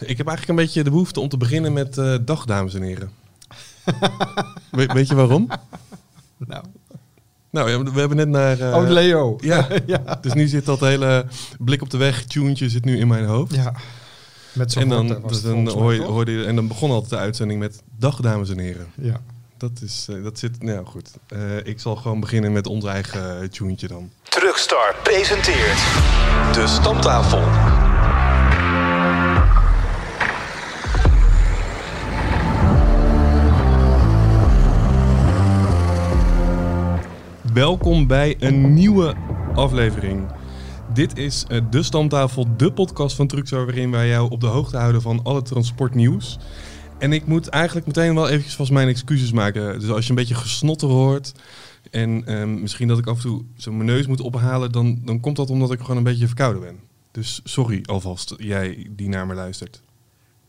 Ik heb eigenlijk een beetje de behoefte om te beginnen met eh, dag, dames en heren. weet, weet je waarom? Nou. Nou, ja, we hebben net naar... eh, oh, Leo. Ja, ja. dus nu zit dat hele blik op de weg, tuentje zit nu in mijn hoofd. Ja. Met zo'n en dan, dus dan hoor hoorde je- en dan begon altijd de uitzending met dag, dames en heren. Ja. Dat is, eh, dat zit, nou goed. Eh, ik zal gewoon beginnen met ons eigen uh, tuentje dan. Truckstar presenteert de stamtafel. Welkom bij een nieuwe aflevering. Dit is eh, De Stamtafel, de podcast van Truxar, waarin wij jou op de hoogte houden van alle transportnieuws. En ik moet eigenlijk meteen wel eventjes vast mijn excuses maken. Dus als je een beetje gesnotter hoort en ehm, misschien dat ik af en toe zo mijn neus moet ophalen, dan, dan komt dat omdat ik gewoon een beetje verkouden ben. Dus sorry alvast, jij die naar me luistert.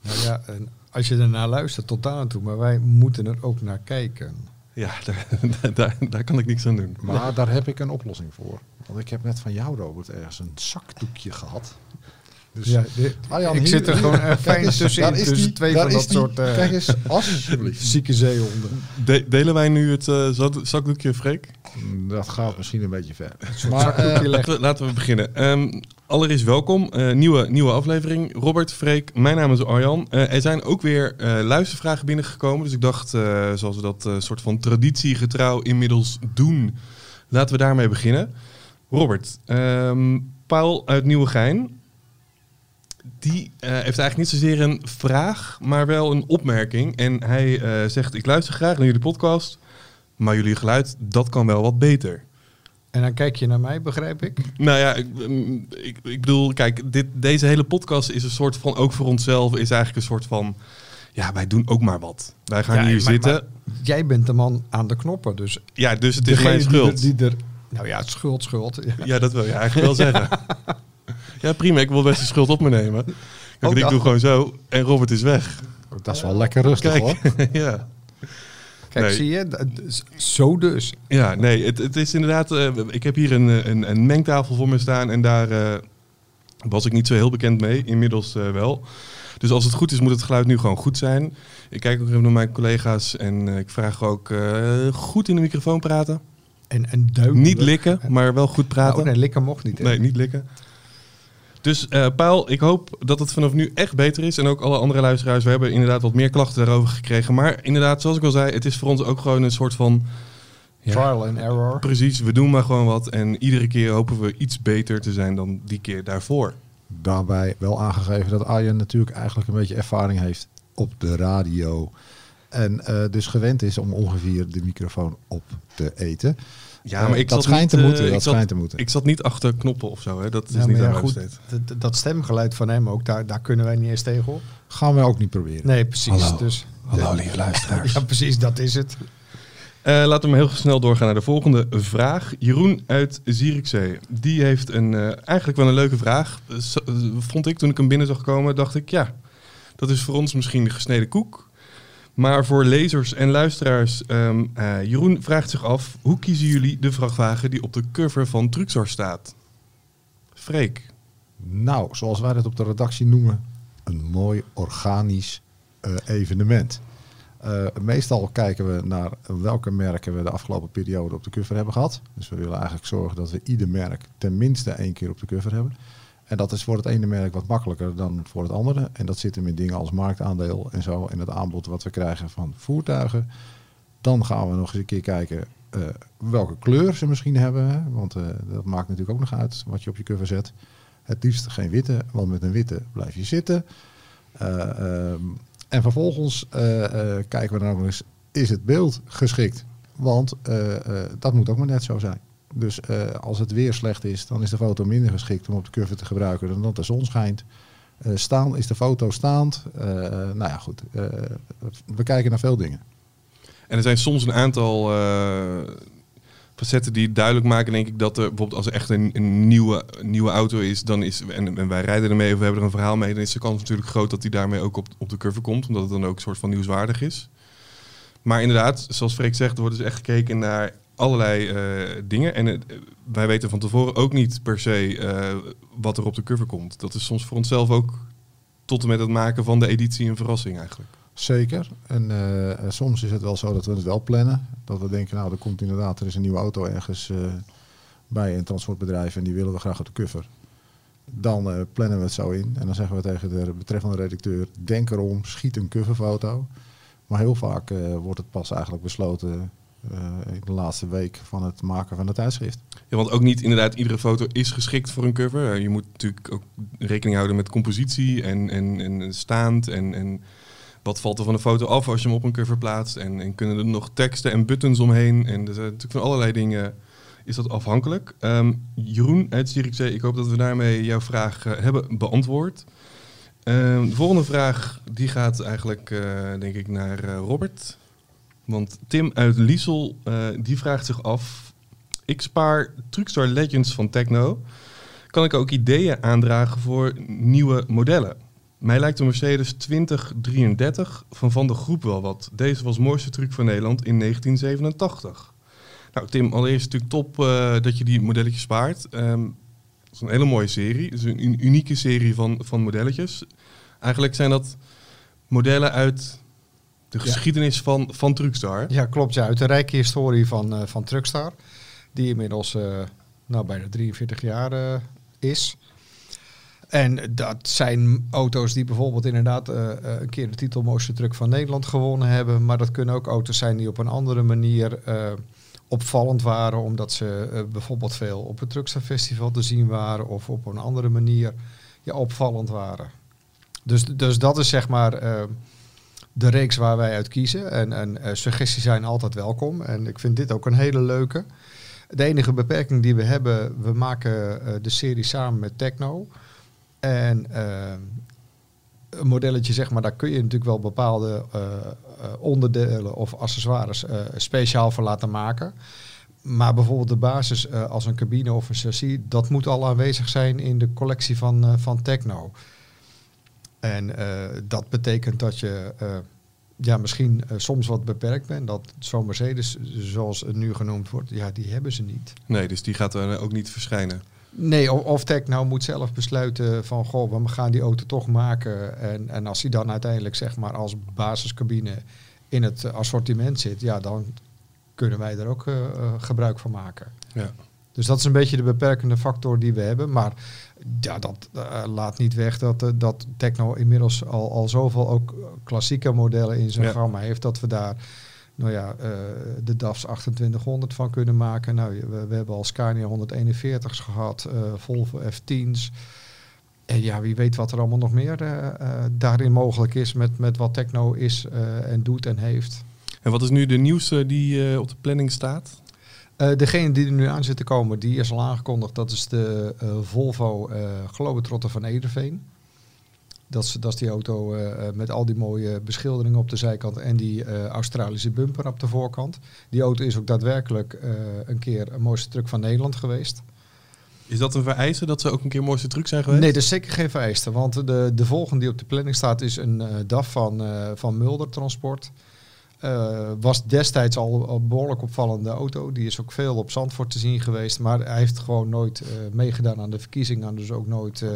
Nou ja, en als je ernaar luistert tot daar aan toe, maar wij moeten er ook naar kijken. Ja, daar, daar, daar kan ik niks aan doen. Maar daar heb ik een oplossing voor. Want ik heb net van jou, Robert, ergens een zakdoekje gehad. Dus Ja, de- Arjan, ik hier- zit er hier- gewoon kijk fijn eens, tussenin, daar is tussen die- twee van dat die- soort eh, Kijk eens, alsjeblieft. zieke zeehonden. De- delen wij nu het eh, zak- zakdoekje, Freek? Dat gaat misschien een beetje ver. Maar, eh. Laten we, laten we beginnen. Ehm, allereerst welkom. Eh, nieuwe, nieuwe aflevering. Robert, Freek, mijn naam is Arjan. Eh, er zijn ook weer eh, luistervragen binnengekomen. Dus ik dacht, eh, zoals we dat eh, soort van traditiegetrouw inmiddels doen, laten we daarmee beginnen. Robert, ehm, Paul uit Nieuwegein. Die eh, heeft eigenlijk niet zozeer een vraag, maar wel een opmerking. En hij eh, zegt, ik luister graag naar jullie podcast, maar jullie geluid, dat kan wel wat beter. En dan kijk je naar mij, begrijp ik? Nou ja, ik, mm, ik, ik bedoel, kijk, dit, deze hele podcast is een soort van, ook voor onszelf, is eigenlijk een soort van, ja, wij doen ook maar wat. Wij gaan Ja, hier maar- zitten. maar jij bent de man aan de knoppen, dus ja, dus het is mijn schuld. Die er, die er, nou ja, schuld, schuld. Ja. Ja, dat wil je eigenlijk wel zeggen. Ja, prima, ik wil best de schuld op me nemen. Kijk, Oh, ik dat- doe gewoon zo en Robert is weg. dat is wel lekker rustig Kijk, hoor. ja. Kijk, Nee. zie je? Zo dus. Ja, nee, het, het is inderdaad. eh, ik heb hier een, eh, een, een mengtafel voor me staan en daar eh, was ik niet zo heel bekend mee. Inmiddels wel. Dus als het goed is, moet het geluid nu gewoon goed zijn. Ik kijk ook even naar mijn collega's en ik vraag ook goed in de microfoon praten. En, en duidelijk. Niet likken, maar wel goed praten. Nou, nee, likken mocht niet. hè? Nee, niet likken. Dus eh Paul, ik hoop dat het vanaf nu echt beter is. En ook alle andere luisteraars. We hebben inderdaad wat meer klachten daarover gekregen. Maar inderdaad, zoals ik al zei, het is voor ons ook gewoon een soort van... ja, Trial and error. Precies, we doen maar gewoon wat. En iedere keer hopen we iets beter te zijn dan die keer daarvoor. Daarbij wel aangegeven dat Arjen natuurlijk eigenlijk een beetje ervaring heeft op de radio. En eh, dus gewend is om ongeveer de microfoon op te eten. Ja, Eh, maar ik dat zat schijnt niet, te eh, moeten. ik dat zat- schijnt te moeten. Ik zat niet achter knoppen of zo, hè. Dat is Ja, niet ja, goed, dat, stemgeluid van hem ook, daar, daar kunnen wij niet eens tegen op. Gaan we ook niet proberen. Nee, precies. Hallo. Dus, Hallo, lieve luisteraars. Ja, precies, dat is het. Eh, laten we heel snel doorgaan naar de volgende vraag. Jeroen uit Zierikzee. Die heeft een, eh, eigenlijk wel een leuke vraag. Eh, eh, vond ik toen ik hem binnen zag komen, dacht ik ja, dat is voor ons misschien de gesneden koek. Maar voor lezers en luisteraars, ehm, eh, Jeroen vraagt zich af, hoe kiezen jullie de vrachtwagen die op de cover van Truxor staat? Freek. Nou, zoals wij dat op de redactie noemen, een mooi organisch eh, evenement. Eh, meestal kijken we naar welke merken we de afgelopen periode op de cover hebben gehad. Dus we willen eigenlijk zorgen dat we ieder merk tenminste één keer op de cover hebben. En dat is voor het ene merk wat makkelijker dan voor het andere. En dat zit hem in dingen als marktaandeel en zo. En het aanbod wat we krijgen van voertuigen. Dan gaan we nog eens een keer kijken eh, welke kleur ze misschien hebben. Want eh, dat maakt natuurlijk ook nog uit wat je op je cover zet. Het liefst geen witte, want met een witte blijf je zitten. Eh, ehm, en vervolgens kijken we dan ook nog eens, is het beeld geschikt? Want dat moet ook maar net zo zijn. Dus eh, als het weer slecht is, dan is de foto minder geschikt om op de cover te gebruiken dan dat de zon schijnt. Eh, staan is de foto staand. Eh, nou ja, goed. we kijken naar veel dingen. En er zijn soms een aantal facetten die duidelijk maken, denk ik, dat er bijvoorbeeld als er echt een, een nieuwe, nieuwe auto is, dan is, en, en wij rijden ermee of we hebben er een verhaal mee, dan is de kans natuurlijk groot dat die daarmee ook op, op de cover komt, omdat het dan ook een soort van nieuwswaardig is. Maar inderdaad, zoals Freek zegt, er wordt dus echt gekeken naar allerlei eh, dingen. En het- wij weten van tevoren ook niet per se eh, wat er op de cover komt. Dat is soms voor onszelf ook tot en met het maken van de editie een verrassing eigenlijk. Zeker. En eh, eh, soms is het wel zo dat we het wel plannen. Dat we denken, nou, er komt inderdaad, er is een nieuwe auto ergens eh, bij een transportbedrijf en die willen we graag op de cover. Dan eh, plannen we het zo in en dan zeggen we tegen de betreffende redacteur, denk erom, schiet een coverfoto. Maar heel vaak eh, wordt het pas eigenlijk besloten eh, de laatste week van het maken van het tijdschrift. Ja, want ook niet inderdaad iedere foto is geschikt voor een cover. Eh, Je moet natuurlijk ook rekening houden met compositie en, en, en staand en, en wat valt er van de foto af als je hem op een cover plaatst. En, en kunnen er nog teksten en buttons omheen. En er zijn natuurlijk van allerlei dingen is dat afhankelijk. Ehm, Jeroen uit Zierikzee, ik hoop dat we daarmee jouw vraag eh, hebben beantwoord. Ehm, de volgende vraag die gaat eigenlijk eh, denk ik naar eh, Robert. Want Tim uit Liesel eh, die vraagt zich af... Ik spaar Truckstar Legends van Techno. Kan ik ook ideeën aandragen voor nieuwe modellen? Mij lijkt de Mercedes 2033 van Van de Groep wel wat. Deze was mooiste truck van Nederland in 1987. Nou Tim, allereerst natuurlijk top eh, dat je die modelletjes spaart. Ehm, het is een hele mooie serie. Het is een un- unieke serie van, van modelletjes. Eigenlijk zijn dat modellen uit de geschiedenis van, van Truckstar. Ja, klopt. Ja, uit de rijke historie van, eh, van Truckstar. Die inmiddels eh, nou, bijna 43 jaar eh, is. En dat zijn auto's die bijvoorbeeld inderdaad een keer de titel mooiste truck van Nederland gewonnen hebben. Maar dat kunnen ook auto's zijn die op een andere manier opvallend waren. Omdat ze bijvoorbeeld veel op het Truckstar Festival te zien waren. Of op een andere manier ja, opvallend waren. Dus, dus dat is zeg maar de reeks waar wij uit kiezen. En, en eh, suggesties zijn altijd welkom. En ik vind dit ook een hele leuke. De enige beperking die we hebben, we maken eh, de serie samen met Techno. En eh, een modelletje, zeg maar, daar kun je natuurlijk wel bepaalde onderdelen of accessoires speciaal voor laten maken. Maar bijvoorbeeld de basis als een cabine of een chassis, dat moet al aanwezig zijn in de collectie van, van Techno. En eh, dat betekent dat je eh, ja, misschien eh, soms wat beperkt bent. Dat zo'n Mercedes, zoals het nu genoemd wordt, ja, die hebben ze niet. Nee, dus die gaat er ook niet verschijnen. Nee, of, of Techno moet zelf besluiten van, goh, we gaan die auto toch maken. En, en als die dan uiteindelijk zeg maar als basiscabine in het assortiment zit, ja, dan kunnen wij er ook gebruik van maken. Ja. Dus dat is een beetje de beperkende factor die we hebben. Maar ja, dat eh, laat niet weg dat, eh, dat Techno inmiddels al, al zoveel ook klassieke modellen in zijn Ja. gamma heeft. Dat we daar nou ja, eh, de DAFs 2800 van kunnen maken. Nou, we, we hebben al Scania 141's gehad, eh, Volvo F10's. En ja, wie weet wat er allemaal nog meer daarin mogelijk is met, met wat Techno is en doet en heeft. En wat is nu de nieuwste die op de planning staat? Eh, degene die er nu aan zit te komen, die is al aangekondigd. Dat is de eh, Volvo eh Globetrotter van Ederveen. Dat is, dat is die auto met al die mooie beschilderingen op de zijkant en die Australische bumper op de voorkant. Die auto is ook daadwerkelijk een keer een mooiste truck van Nederland geweest. Is dat een vereiste dat ze ook een keer mooiste truc zijn geweest? Nee, dat is zeker geen vereiste. Want de, de volgende die op de planning staat is een DAF van, van Mulder Transport. Eh, was destijds al een behoorlijk opvallende auto. Die is ook veel op Zandvoort te zien geweest. Maar hij heeft gewoon nooit eh, meegedaan aan de verkiezingen. Dus ook nooit, eh,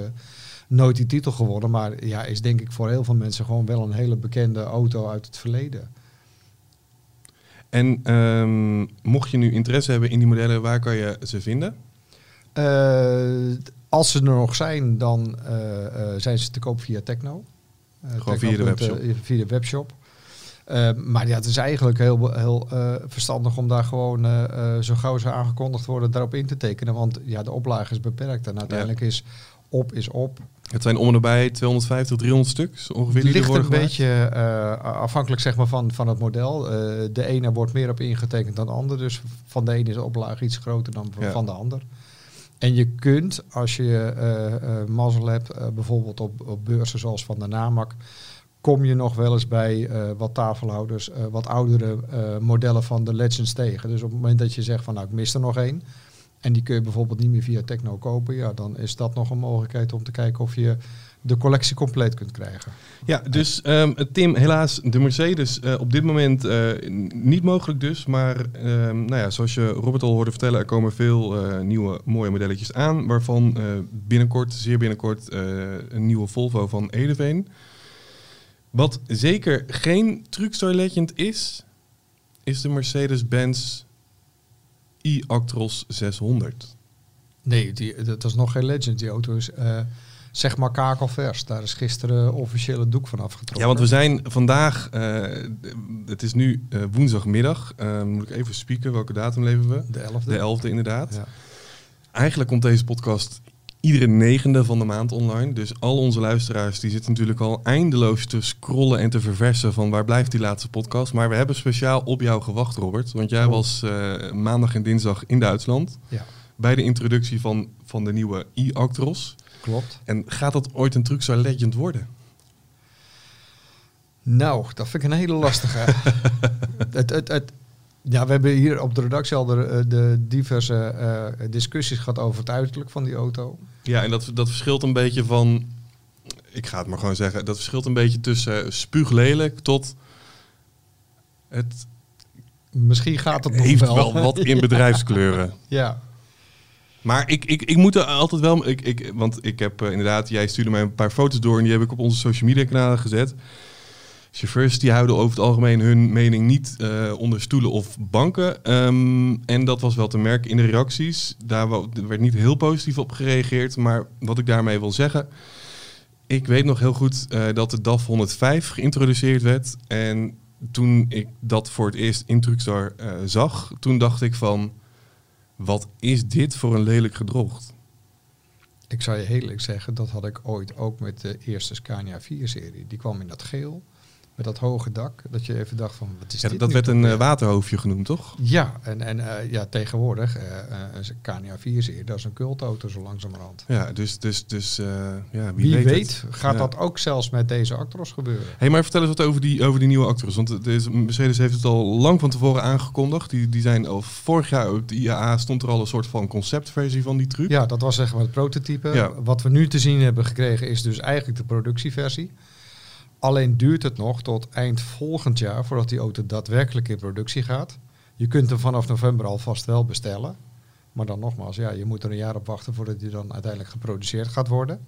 nooit die titel gewonnen. Maar ja, is denk ik voor heel veel mensen gewoon wel een hele bekende auto uit het verleden. En ehm, mocht je nu interesse hebben in die modellen, waar kan je ze vinden? Als ze er nog zijn, dan zijn ze te koop via Techno. Gewoon via de webshop. via de webshop. Eh, maar ja, het is eigenlijk heel, heel eh, verstandig om daar gewoon eh, eh, zo gauw ze aangekondigd worden daarop in te tekenen. Want ja, de oplage is beperkt en uiteindelijk is op is op. Het zijn om en nabij 250, 300 stuks ongeveer Het die ligt een beetje afhankelijk zeg maar, van, van het model. De ene wordt meer op ingetekend dan de ander. Dus van de ene is de oplage iets groter dan van- Ja. van de ander. En je kunt, als je mazzel hebt, bijvoorbeeld op, op beurzen zoals van de NAMAC, kom je nog wel eens bij eh, wat tafelhouders, eh, wat oudere eh, modellen van de Legends tegen. Dus op het moment dat je zegt van nou ik mis er nog één, en die kun je bijvoorbeeld niet meer via Techno kopen, ja, dan is dat nog een mogelijkheid om te kijken of je de collectie compleet kunt krijgen. Ja, dus ehm, Tim, helaas de Mercedes op dit moment niet mogelijk dus. Maar ehm, nou ja, zoals je Robert al hoorde vertellen, er komen veel nieuwe mooie modelletjes aan. Waarvan binnenkort, zeer binnenkort, een nieuwe Volvo van Edeveen. Wat zeker geen Truckstore Legend is, is de Mercedes-Benz e-Actros 600. Nee, die, dat is nog geen legend. Die auto is eh, zeg maar kakelvers. Daar is gisteren officieel het doek van afgetrokken. Ja, want we zijn vandaag, eh, het is nu eh, woensdagmiddag. Moet ik even spieken, welke datum leven we? De 11e. De 11e inderdaad. Ja. Eigenlijk komt deze podcast iedere negende van de maand online. Dus al onze luisteraars die zitten natuurlijk al eindeloos te scrollen en te verversen van waar blijft die laatste podcast. Maar we hebben speciaal op jou gewacht, Robert. Want jij was eh, maandag en dinsdag in Duitsland ja, bij de introductie van, van de nieuwe e-Actros. klopt. En gaat dat ooit een Truckstar Legend worden? Nou, dat vind ik een hele lastige. het, het, het, ja, we hebben hier op de redactie al de, eh, de diverse eh, discussies gehad over het uiterlijk van die auto. Ja, en dat, dat verschilt een beetje van, ik ga het maar gewoon zeggen, dat verschilt een beetje tussen spuuglelijk tot het Misschien gaat het nog heeft wel. wel wat in bedrijfskleuren. ja, Maar ik, ik, ik moet er altijd wel, ik, ik, want ik heb eh, inderdaad, jij stuurde mij een paar foto's door en die heb ik op onze social media kanalen gezet. Chauffeurs die houden over het algemeen hun mening niet eh, onder stoelen of banken. Ehm, en dat was wel te merken in de reacties. Daar er werd niet heel positief op gereageerd. Maar wat ik daarmee wil zeggen. Ik weet nog heel goed eh, dat de DAF 105 geïntroduceerd werd. En toen ik dat voor het eerst in Truckstar eh, zag, toen dacht ik van... Wat is dit voor een lelijk gedrocht? ik zou je eerlijk zeggen, dat had ik ooit ook met de eerste Scania 4-serie. Die kwam in dat geel, met dat hoge dak, dat je even dacht van, wat is Ja, dit dat werd een eh, waterhoofdje genoemd, toch? Ja, en, en eh, ja, tegenwoordig, eh, eh, een Scania 4-serie, dat is een cultauto zo langzamerhand. Ja, dus, dus, dus ja, wie, Wie, weet, gaat Ja. dat ook zelfs met deze Actros gebeuren. Hey, maar vertel eens wat over die, over die nieuwe Actros. Want is, Mercedes heeft het al lang van tevoren aangekondigd. Die, die zijn al vorig jaar op de IAA stond er al een soort van conceptversie van die truc. Ja, dat was zeg maar het prototype. Ja. Wat we nu te zien hebben gekregen is dus eigenlijk de productieversie. Alleen duurt het nog tot eind volgend jaar voordat die auto daadwerkelijk in productie gaat. Je kunt hem vanaf november alvast wel bestellen. Maar dan nogmaals, ja, je moet er een jaar op wachten voordat die dan uiteindelijk geproduceerd gaat worden.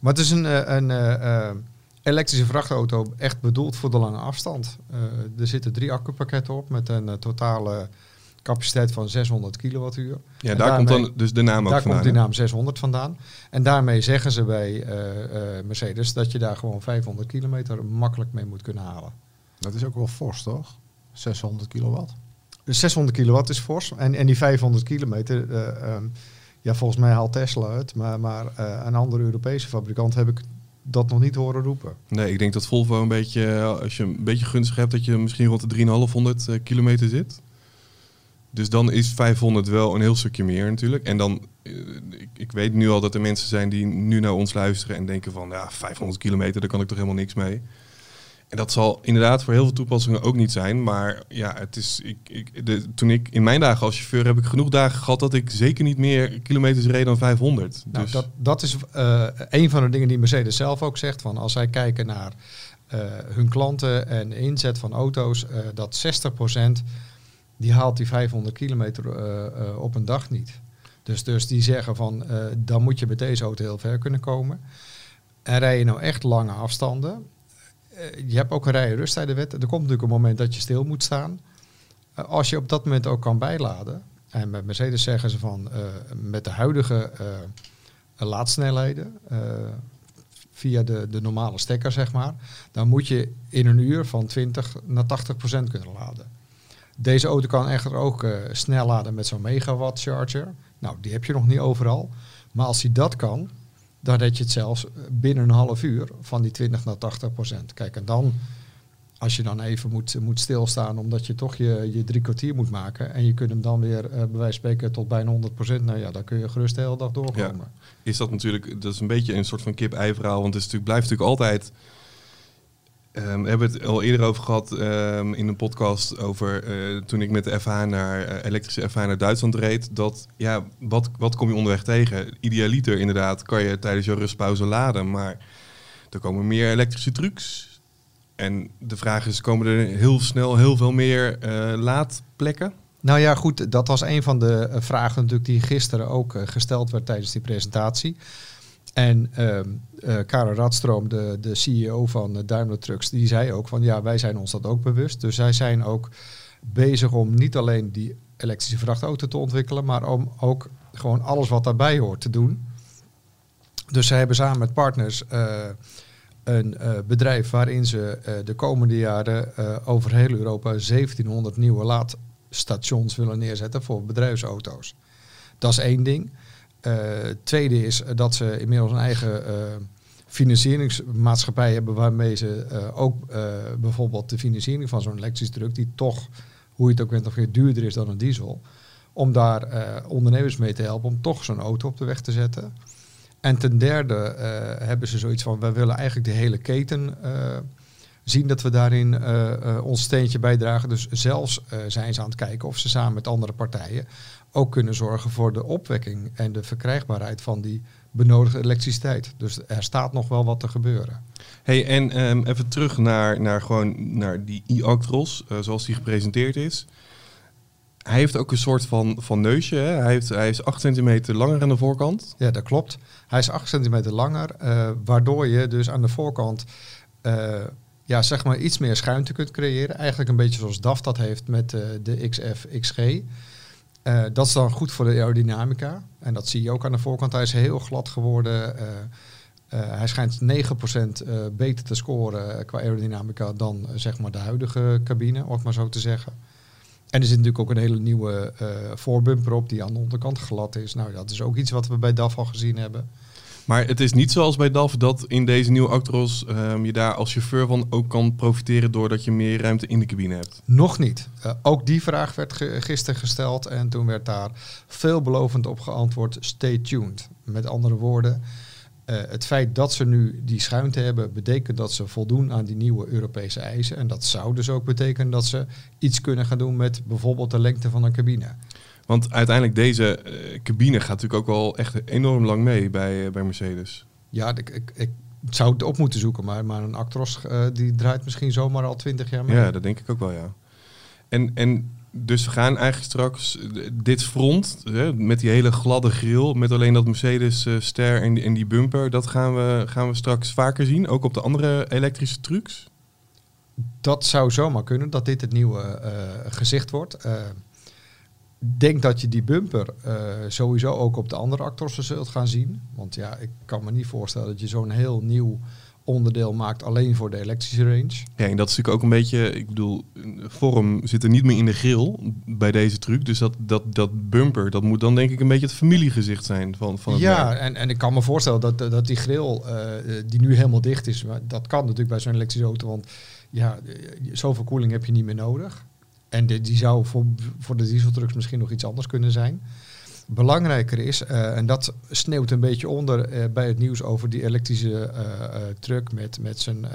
Maar het is een, eh, een eh, eh, elektrische vrachtauto echt bedoeld voor de lange afstand. Er zitten drie accupakketten op met een totale capaciteit van 600 kilowattuur. Ja, En daar komt dan dus de naam ook Daar vandaan. komt die naam 600 vandaan. En daarmee zeggen ze bij eh, eh, Mercedes dat je daar gewoon 500 kilometer makkelijk mee moet kunnen halen. Dat is ook wel fors, toch? 600 kilowatt. Dus 600 kilowatt is fors. En, en die 500 kilometer, eh, ehm, ja, volgens mij haalt Tesla het. Maar, maar eh, een andere Europese fabrikant heb ik dat nog niet horen roepen. Nee, ik denk dat Volvo een beetje, als je een beetje gunstig hebt, dat je misschien rond de 3,500 eh, kilometer zit. Dus dan is 500 wel een heel stukje meer natuurlijk. En dan, eh, ik, ik weet nu al dat er mensen zijn die nu naar ons luisteren en denken van, ja, 500 kilometer, daar kan ik toch helemaal niks mee. En dat zal inderdaad voor heel veel toepassingen ook niet zijn. Maar ja, het is, ik, ik, de, toen ik in mijn dagen als chauffeur heb ik genoeg dagen gehad dat ik zeker niet meer kilometers reed dan 500. Nou, dus, dat, dat is eh, een van de dingen die Mercedes zelf ook zegt. Van als zij kijken naar eh, hun klanten en inzet van auto's, dat 60% die haalt die 500 kilometer eh, eh, op een dag niet. Dus, dus die zeggen van eh, dan moet je met deze auto heel ver kunnen komen. En rij je nou echt lange afstanden. je hebt ook een rij- en rusttijdenwet. Er komt natuurlijk een moment dat je stil moet staan. Als je op dat moment ook kan bijladen. En met Mercedes zeggen ze van met de huidige laadsnelheden. via de, de normale stekker, zeg maar. Dan moet je in een uur van 20 naar 80 procent kunnen laden. Deze auto kan echter ook eh, snel laden met zo'n megawatt charger. Nou, die heb je nog niet overal. Maar als hij dat kan, dan red je het zelfs binnen een half uur van die 20 naar 80 procent. Kijk, en dan, als je dan even moet, moet stilstaan omdat je toch je, je drie kwartier moet maken. En je kunt hem dan weer, eh, bij wijze van spreken, tot bijna 100 procent. Nou ja, dan kun je gerust de hele dag doorkomen. is dat natuurlijk, dat is een beetje een soort van kip-ei verhaal. Want het blijft natuurlijk altijd Ehm, we hebben het al eerder over gehad ehm, in een podcast over eh, toen ik met de FH naar eh, elektrische FH naar Duitsland reed. Dat ja, wat, wat kom je onderweg tegen? Idealiter inderdaad kan je tijdens je rustpauze laden, maar er komen meer elektrische trucs. En de vraag is, komen er heel snel heel veel meer eh, laadplekken? Nou ja, goed, dat was een van de vragen natuurlijk die gisteren ook gesteld werd tijdens die presentatie. En eh, Karel Radstroom, de, de CEO van eh, Daimler Trucks, die zei ook van ja, wij zijn ons dat ook bewust. Dus zij zijn ook bezig om niet alleen die elektrische vrachtauto te ontwikkelen, maar om ook gewoon alles wat daarbij hoort te doen. Dus zij hebben samen met partners eh, een bedrijf waarin ze de komende jaren over heel Europa 1700 nieuwe laadstations willen neerzetten voor bedrijfsauto's. Dat is één ding. Eh, tweede is dat ze inmiddels een eigen eh, financieringsmaatschappij hebben waarmee ze eh, ook bijvoorbeeld de financiering van zo'n elektrische truck, die toch, hoe je het ook bent of weer duurder is dan een diesel, om daar ondernemers mee te helpen om toch zo'n auto op de weg te zetten. En ten derde hebben ze zoiets van, wij willen eigenlijk de hele keten zien dat we daarin ons steentje bijdragen. Dus zelfs zijn ze aan het kijken of ze samen met andere partijen ook kunnen zorgen voor de opwekking en de verkrijgbaarheid van die benodigde elektriciteit. Dus er staat nog wel wat te gebeuren. Hey, en ehm, even terug naar, naar, gewoon, naar die e-Actros, eh, zoals die gepresenteerd is. Hij heeft ook een soort van, van neusje. Hè? Hij, heeft, hij is 8 centimeter langer aan de voorkant. Ja, dat klopt. Hij is 8 centimeter langer, eh, waardoor je dus aan de voorkant eh, ja, zeg maar iets meer schuimte kunt creëren. Eigenlijk een beetje zoals DAF dat heeft met de XF XG. Eh, dat is dan goed voor de aerodynamica. En dat zie je ook aan de voorkant. Hij is heel glad geworden. Eh, eh, hij schijnt 9% eh, beter te scoren qua aerodynamica dan zeg maar de huidige cabine, om het maar zo te zeggen. En er zit natuurlijk ook een hele nieuwe voorbumper op die aan de onderkant glad is. Nou, dat is ook iets wat we bij DAF al gezien hebben. Maar het is niet zoals bij DAF dat in deze nieuwe Actros ehm, je daar als chauffeur van ook kan profiteren doordat je meer ruimte in de cabine hebt. Nog niet. Eh, ook die vraag werd gisteren gesteld en toen werd daar veelbelovend op geantwoord: stay tuned. Met andere woorden, eh, het feit dat ze nu die schuimte hebben, betekent dat ze voldoen aan die nieuwe Europese eisen. En dat zou dus ook betekenen dat ze iets kunnen gaan doen met bijvoorbeeld de lengte van een cabine. Want uiteindelijk deze eh, cabine gaat natuurlijk ook wel echt enorm lang mee bij, eh, bij Mercedes. Ja, ik, ik, ik zou het op moeten zoeken, maar, maar een Actros eh, die draait misschien zomaar al twintig jaar mee. Ja, dat denk ik ook wel, ja. En, en dus we gaan eigenlijk straks dit front, hè, met die hele gladde grill, met alleen dat Mercedes eh, ster en, die- en die bumper, dat gaan we, gaan we straks vaker zien, ook op de andere elektrische trucks. Dat zou zomaar kunnen, dat dit het nieuwe gezicht wordt. Denk dat je die bumper eh, sowieso ook op de andere actors zult gaan zien. Want ja, ik kan me niet voorstellen dat je zo'n heel nieuw onderdeel maakt alleen voor de elektrische range. Ja, en dat is natuurlijk ook een beetje, ik bedoel, vorm zit er niet meer in de grill bij deze truc. Dus dat, dat, dat bumper, dat moet dan denk ik een beetje het familiegezicht zijn van, van het Ja, merk. en, en ik kan me voorstellen dat, dat die grill, eh, die nu helemaal dicht is, maar dat kan natuurlijk bij zo'n elektrische auto, want ja, eh, zoveel koeling heb je niet meer nodig. En die zou voor, voor de dieseltrucks misschien nog iets anders kunnen zijn. Belangrijker is, eh, en dat sneeuwt een beetje onder eh, bij het nieuws over die elektrische eh, truck met, met zijn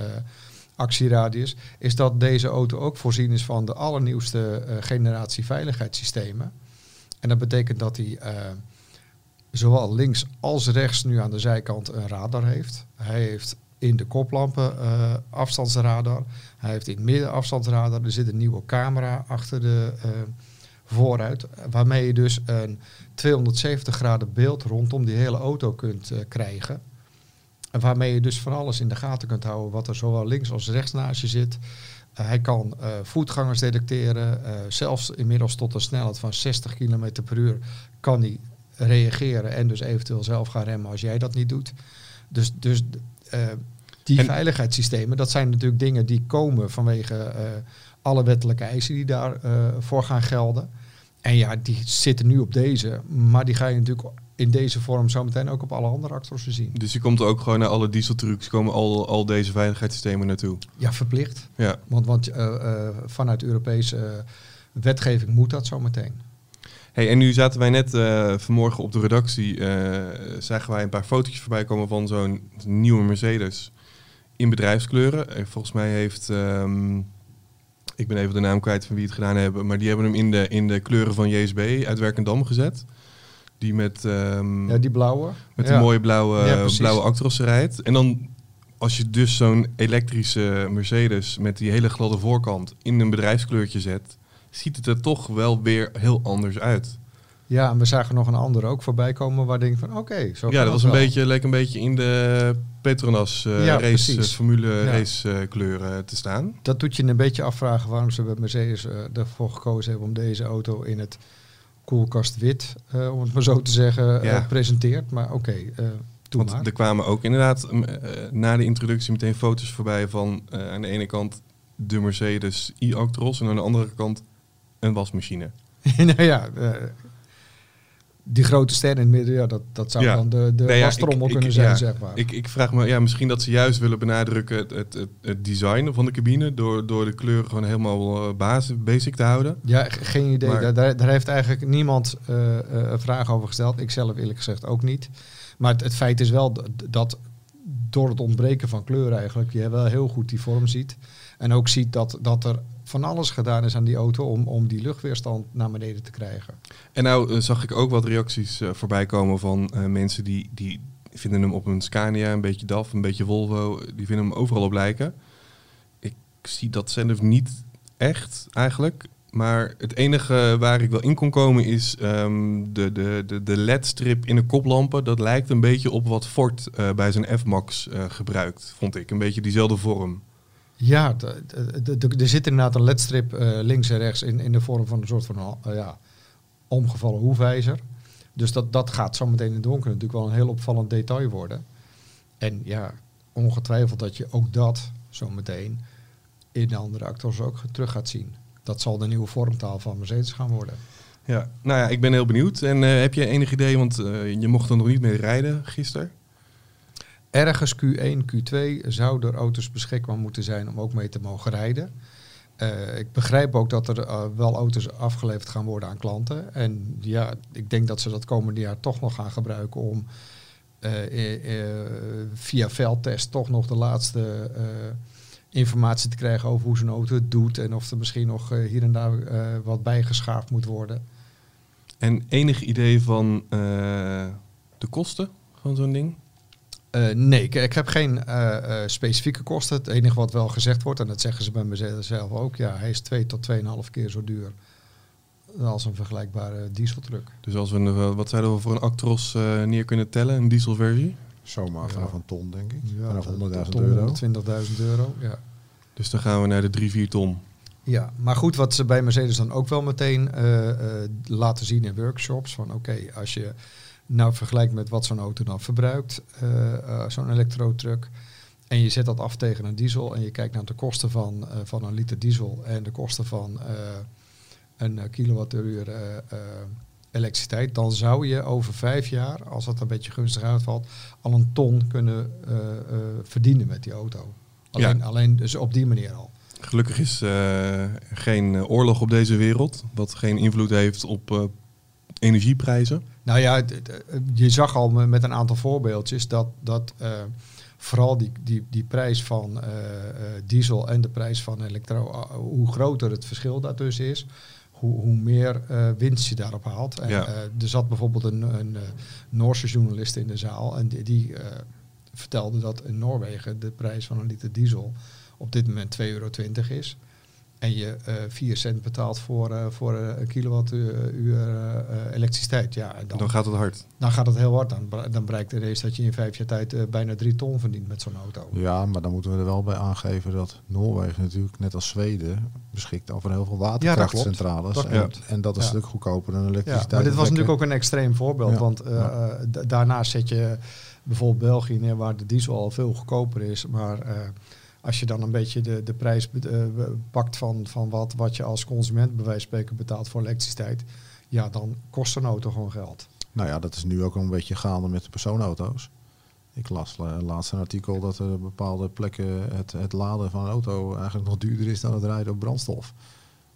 actieradius, is dat deze auto ook voorzien is van de allernieuwste generatie veiligheidssystemen. En dat betekent dat hij zowel links als rechts nu aan de zijkant een radar heeft. Hij heeft in de koplampen eh, afstandsradar. Hij heeft in het midden afstandsradar. Er zit een nieuwe camera achter de eh, vooruit. Waarmee je dus een 270 graden beeld rondom die hele auto kunt eh, krijgen. En waarmee je dus van alles in de gaten kunt houden wat er zowel links als rechts naast je zit. Hij kan voetgangers detecteren. zelfs inmiddels tot een snelheid van 60 km per uur kan hij reageren en dus eventueel zelf gaan remmen als jij dat niet doet. Dus, dus die En- veiligheidssystemen, dat zijn natuurlijk dingen die komen vanwege eh, alle wettelijke eisen die daarvoor voor gaan gelden. En ja, die zitten nu op deze, maar die ga je natuurlijk in deze vorm zometeen ook op alle andere actors zien. Dus je komt ook gewoon naar alle dieseltrucs, komen al, al deze veiligheidssystemen naartoe. Ja, verplicht. Ja. Want, want eh, eh, vanuit Europese eh, wetgeving moet dat zometeen. Hey, en nu zaten wij net eh, vanmorgen op de redactie, eh, zagen wij een paar fotootjes voorbij komen van zo'n nieuwe Mercedes. in bedrijfskleuren. Eh, volgens mij heeft, ehm, ik ben even de naam kwijt van wie het gedaan hebben, maar die hebben hem in de, in de kleuren van JSB uit Werkendam gezet. Die met, ehm, Ja, die blauwe. met Ja. die mooie blauwe, Ja, blauwe Actros rijdt. En dan als je dus zo'n elektrische Mercedes met die hele gladde voorkant in een bedrijfskleurtje zet, ziet het er toch wel weer heel anders uit. Ja, en we zagen nog een andere ook voorbij komen waar denk ik van oké, zo Ja, dat was een wel. beetje, leek een beetje in de Petronas eh, Ja, race, eh, formule Ja. race eh, kleuren te staan. Dat doet je een beetje afvragen waarom ze bij Mercedes ervoor gekozen hebben om deze auto in het koelkast wit, om het maar zo te zeggen, Ja. presenteert. Maar oké, doe Want maar. er kwamen ook inderdaad mm, na de introductie meteen foto's voorbij van aan de ene kant de Mercedes e-Actros en aan de andere kant een wasmachine. nou ja, eh, die grote ster in het midden, ja, dat, dat zou Ja. dan de, de Nee, wastrommel ik- ik- kunnen zijn, zeg maar. Ik, ik vraag me, ja, misschien dat ze juist willen benadrukken het, het, het, het design van de cabine door, door de kleuren gewoon helemaal eh, basis, basic te houden. Ja, ge- geen idee. Maar- Daar, daar, heeft eigenlijk niemand eh, een vraag over gesteld. Ik zelf eerlijk gezegd ook niet. Maar het, het feit is wel dat door het ontbreken van kleur eigenlijk, je wel heel goed die vorm ziet. En ook ziet dat, dat er van alles gedaan is aan die auto om, om die luchtweerstand naar beneden te krijgen. En nou eh, zag ik ook wat reacties eh, voorbij komen van eh, mensen die, die vinden hem op een Scania, een beetje DAF, een beetje Volvo, die vinden hem overal op lijken. Ik zie dat zelf niet echt eigenlijk. Maar het enige waar ik wel in kon komen is ehm, de, de, de, de LED-strip in de koplampen. Dat lijkt een beetje op wat Ford bij zijn F-Max gebruikt, vond ik. Een beetje diezelfde vorm. Ja, er zit inderdaad een ledstrip eh, links en rechts in, in de vorm van een soort van eh, ja, omgevallen hoefijzer. Dus dat, dat gaat zometeen in het donker natuurlijk wel een heel opvallend detail worden. En ja, ongetwijfeld dat je ook dat zometeen in de andere actors ook terug gaat zien. Dat zal de nieuwe vormtaal van Mercedes gaan worden. Ja, nou ja, ik ben heel benieuwd. En eh, heb je enig idee, want je mocht er nog niet mee rijden gisteren. Ergens Q1, Q2 zouden er auto's beschikbaar moeten zijn om ook mee te mogen rijden. Eh, ik begrijp ook dat er eh, wel auto's afgeleverd gaan worden aan klanten. En ja, ik denk dat ze dat komende jaar toch nog gaan gebruiken om eh, via veldtest toch nog de laatste informatie te krijgen over hoe zo'n auto het doet. En of er misschien nog hier en daar wat bijgeschaafd moet worden. En enig idee van de kosten van zo'n ding? Eh, nee, ik, ik heb geen eh, eh, specifieke kosten. Het enige wat wel gezegd wordt, en dat zeggen ze bij mezelf zelf ook, ja, hij is 2 tot 2,5 keer zo duur als een vergelijkbare dieseltruck. Dus als we, een, wat zouden we voor een Actros eh, neer kunnen tellen, een dieselversie? Zomaar Ja. vanaf een ton, denk ik. Ja, vanaf tot- 100.000 tot euro. 120.000 euro. Ja. Dus dan gaan we naar de 3, 4 ton. ja, maar goed, wat ze bij Mercedes dan ook wel meteen eh, eh, laten zien in workshops, van oké, als je nou vergelijkt met wat zo'n auto dan verbruikt, eh, eh, zo'n elektro-truck, en je zet dat af tegen een diesel en je kijkt naar de kosten van, eh, van een liter diesel en de kosten van een kilowattuur elektriciteit, dan zou je over vijf jaar, als dat een beetje gunstig uitvalt, al een ton kunnen verdienen met die auto. Alleen, Ja. alleen dus op die manier al. Gelukkig is eh, geen oorlog op deze wereld, wat geen invloed heeft op energieprijzen. Nou ja, je zag al me- met een aantal voorbeeldjes dat, dat eh, vooral die, die, die prijs van eh, eh, diesel en de prijs van elektro, hoe groter het verschil daartussen is, hoe, hoe meer winst je daarop haalt. En, Ja. er zat bijvoorbeeld een, een Noorse journalist in de zaal en die, die vertelde dat in Noorwegen de prijs van een liter diesel op dit moment 2,20 euro is. En je eh 4 cent betaalt voor, eh, voor eh, een kilowattuur elektriciteit. Ja, dan, Dan gaat het hard. dan gaat het heel hard. Dan, dan bereikt ineens dat je in vijf jaar tijd bijna drie ton verdient met zo'n auto. Ja, maar dan moeten we er wel bij aangeven dat Noorwegen natuurlijk, net als Zweden, beschikt over heel veel Ja, dat waterkrachtcentrales. klopt. en, Dat klopt. en dat is Ja. natuurlijk goedkoper dan Ja, elektriciteit. maar dit was natuurlijk ook een extreem voorbeeld. Ja. Want Ja. da- daarnaast zet je bijvoorbeeld België neer, waar de diesel al veel goedkoper is. Maar als je dan een beetje de, de prijs eh, pakt van, van wat, wat je als consument bij wijze van spreken betaalt voor elektriciteit. Ja, dan kost een auto gewoon geld. Nou ja, dat is nu ook een beetje gaande met de persoonauto's. Ik las eh, laatst een artikel dat er op bepaalde plekken het, het laden van een auto eigenlijk nog duurder is dan het rijden op brandstof.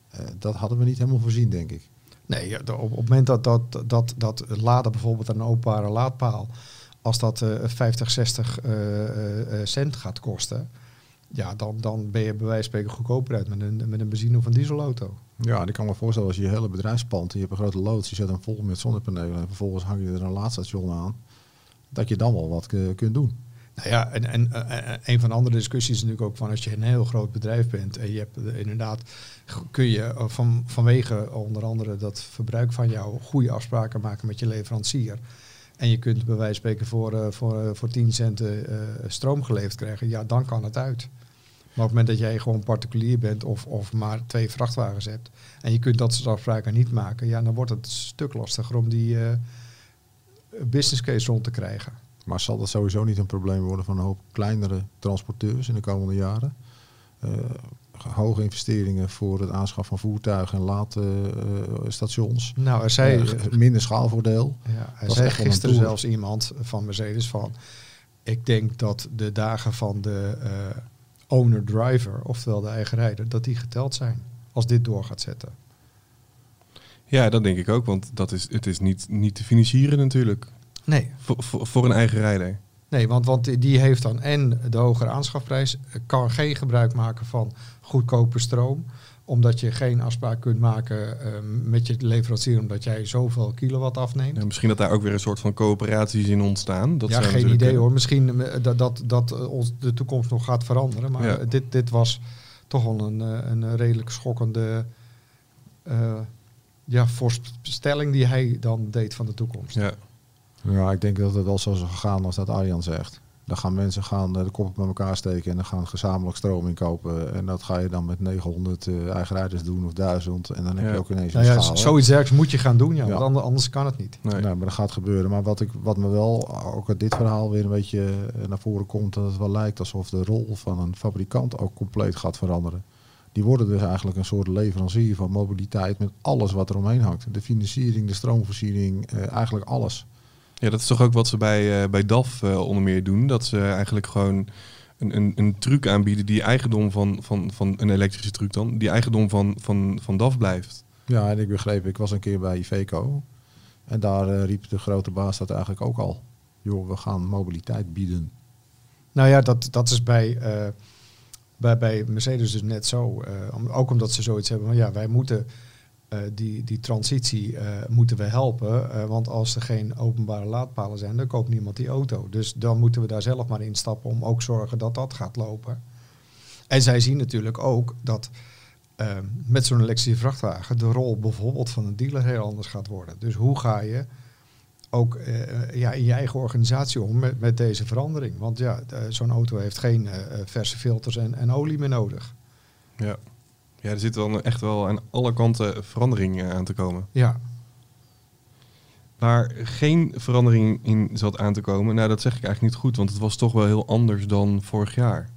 Eh, dat hadden we niet helemaal voorzien, denk ik. Nee, op, op het moment dat, dat, dat, dat laden bijvoorbeeld aan een openbare laadpaal als dat eh, 50, 60 eh, eh, eh, cent gaat kosten, ja, dan, dan ben je bij wijze van spreken goedkoper uit met een, met een benzine- of een dieselauto. Ja, en ik kan me voorstellen als je je hele bedrijfspand, je hebt een grote loods, je zet hem vol met zonnepanelen en vervolgens hang je er een laadstation aan, dat je dan wel wat eh, kunt doen. Nou ja, en, en eh, eh, een van de andere discussies is natuurlijk ook van als je een heel groot bedrijf bent en je hebt eh, inderdaad, kun je eh, van, vanwege onder andere dat verbruik van jou goede afspraken maken met je leverancier. En je kunt bij wijze van spreken voor, eh, voor, eh, voor 10 cent eh, stroom geleverd krijgen, ja, dan kan het uit. Maar op het moment dat jij gewoon particulier bent of, of maar twee vrachtwagens hebt en je kunt dat soort afspraken niet maken, ja, dan wordt het een stuk lastiger om die eh, business case rond te krijgen. Maar zal dat sowieso niet een probleem worden van een hoop kleinere transporteurs in de komende jaren? Eh, hoge investeringen voor het aanschaf van voertuigen en laadstations. Nou, er zei, Eh, minder schaalvoordeel. Ja, is zei gisteren zelfs iemand van Mercedes van... Ik denk dat de dagen van de eh, owner-driver, oftewel de eigen rijder, dat die geteld zijn. Als dit door gaat zetten. Ja, dat denk ik ook, want dat is, het is niet, niet te financieren natuurlijk. Nee. Voor, voor, voor een eigen rijder. Nee, want, want die heeft dan en de hogere aanschafprijs, kan geen gebruik maken van goedkope stroom. Omdat je geen afspraak kunt maken eh, met je leverancier, omdat jij zoveel kilowatt afneemt. Ja, misschien dat daar ook weer een soort van coöperaties in ontstaan. Dat ja, zou geen idee kunnen. hoor. Misschien eh, dat, dat, dat eh, ons de toekomst nog gaat veranderen. Maar Ja. eh, dit, dit was toch wel een, eh, een redelijk schokkende eh, ja, voorspelling die hij dan deed van de toekomst. Ja. Ja, ik denk dat het wel zo zal gaan als dat Arjan zegt. Dan gaan mensen gaan eh, de kop met elkaar steken en dan gaan gezamenlijk stroom inkopen. En dat ga je dan met 900 eh, eigen rijders doen of 1000. En dan heb Ja. je ook ineens Nou een ja, schaal. zoiets dergelijks moet je gaan doen, ja, Ja. want ander- anders kan het niet. Nee. Nou, maar dat gaat gebeuren. Maar wat, ik, wat me wel ook uit dit verhaal weer een beetje eh, naar voren komt, dat het wel lijkt alsof de rol van een fabrikant ook compleet gaat veranderen. Die worden dus eigenlijk een soort leverancier van mobiliteit met alles wat er omheen hangt. De financiering, de stroomvoorziening, eh, eigenlijk alles. Ja, dat is toch ook wat ze bij, eh, bij DAF eh, onder meer doen. Dat ze eigenlijk gewoon een, een, een truc aanbieden die eigendom van, van, van een elektrische truc dan, die eigendom van, van, van DAF blijft. Ja, en ik begreep, ik was een keer bij Iveco. En daar eh, riep de grote baas dat eigenlijk ook al. Joh, we gaan mobiliteit bieden. Nou ja, dat, dat is bij, eh, bij, bij Mercedes dus net zo. eh, om- ook omdat ze zoiets hebben van ja, wij moeten eh, die, die transitie eh, moeten we helpen. eh, want als er geen openbare laadpalen zijn, dan koopt niemand die auto. Dus dan moeten we daar zelf maar instappen om ook zorgen dat dat gaat lopen. En zij zien natuurlijk ook dat met zo'n elektrische vrachtwagen de rol bijvoorbeeld van een dealer heel anders gaat worden. Dus hoe ga je ook ja, in je eigen organisatie om met, deze verandering? Want ja, zo'n auto heeft geen verse filters en, en olie meer nodig. Ja. Ja, er zit dan echt wel aan alle kanten verandering eh, aan te komen. Ja, Waar geen verandering in zat aan te komen, nou dat zeg ik eigenlijk niet goed, want het was toch wel heel anders dan vorig jaar.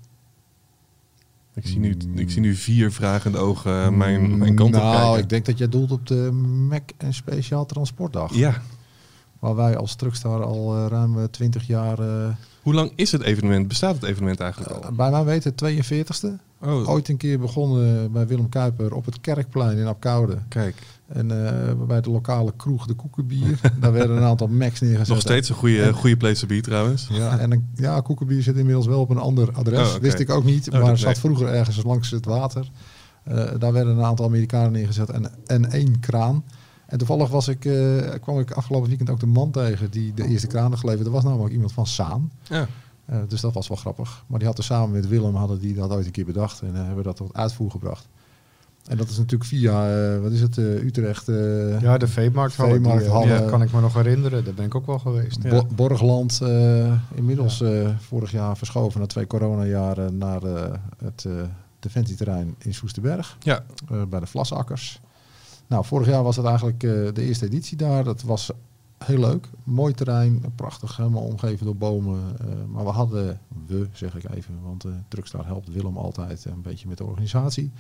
Ik zie nu, ik zie nu vier vragende ogen eh, mijn, mijn kant op nou, kijken. ik denk dat jij doelt op de Mac en Speciaal Transportdag. Ja, Waar wij als Truckstar al eh, ruim eh, 20 jaar, eh, hoe lang is het evenement? Bestaat het evenement eigenlijk al? bij mij weten, 42ste. Oh, Ooit een keer begonnen bij Willem Kuiper op het Kerkplein in Apkoude. kijk. En eh, bij de lokale kroeg De Koekenbier. Daar werden een aantal Macs neergezet. Nog steeds een goede, goede place to be trouwens. Ja, en een, ja, Koekenbier zit inmiddels wel op een ander adres. Oh. Wist ik ook niet, Oh, maar zat nee. vroeger ergens langs het water. Eh, daar werden een aantal Amerikanen neergezet en, en één kraan. En toevallig was ik, eh, kwam ik afgelopen weekend ook de man tegen die de eerste kraan had geleverd. Er was namelijk iemand van Saan. Ja. Eh, dus dat was wel grappig. Maar die had er samen met Willem hadden die dat ooit een keer bedacht en eh, hebben dat tot uitvoer gebracht. En dat is natuurlijk via, eh, wat is het, eh, Utrecht, eh, ja de eh, Veemarkthallen. ja, kan ik me nog herinneren. Daar ben ik ook wel geweest. Ja. Bo- Borgland, eh, inmiddels eh, vorig jaar verschoven na twee coronajaren naar eh, het eh defensieterrein in Soesterberg, Ja, eh, bij de Vlasakkers. Nou, vorig jaar was het eigenlijk eh, de eerste editie daar. Dat was heel leuk. Mooi terrein, prachtig, helemaal omgeven door bomen. eh, maar we hadden, we zeg ik even, want uh, Truckstar helpt Willem altijd een beetje met de organisatie.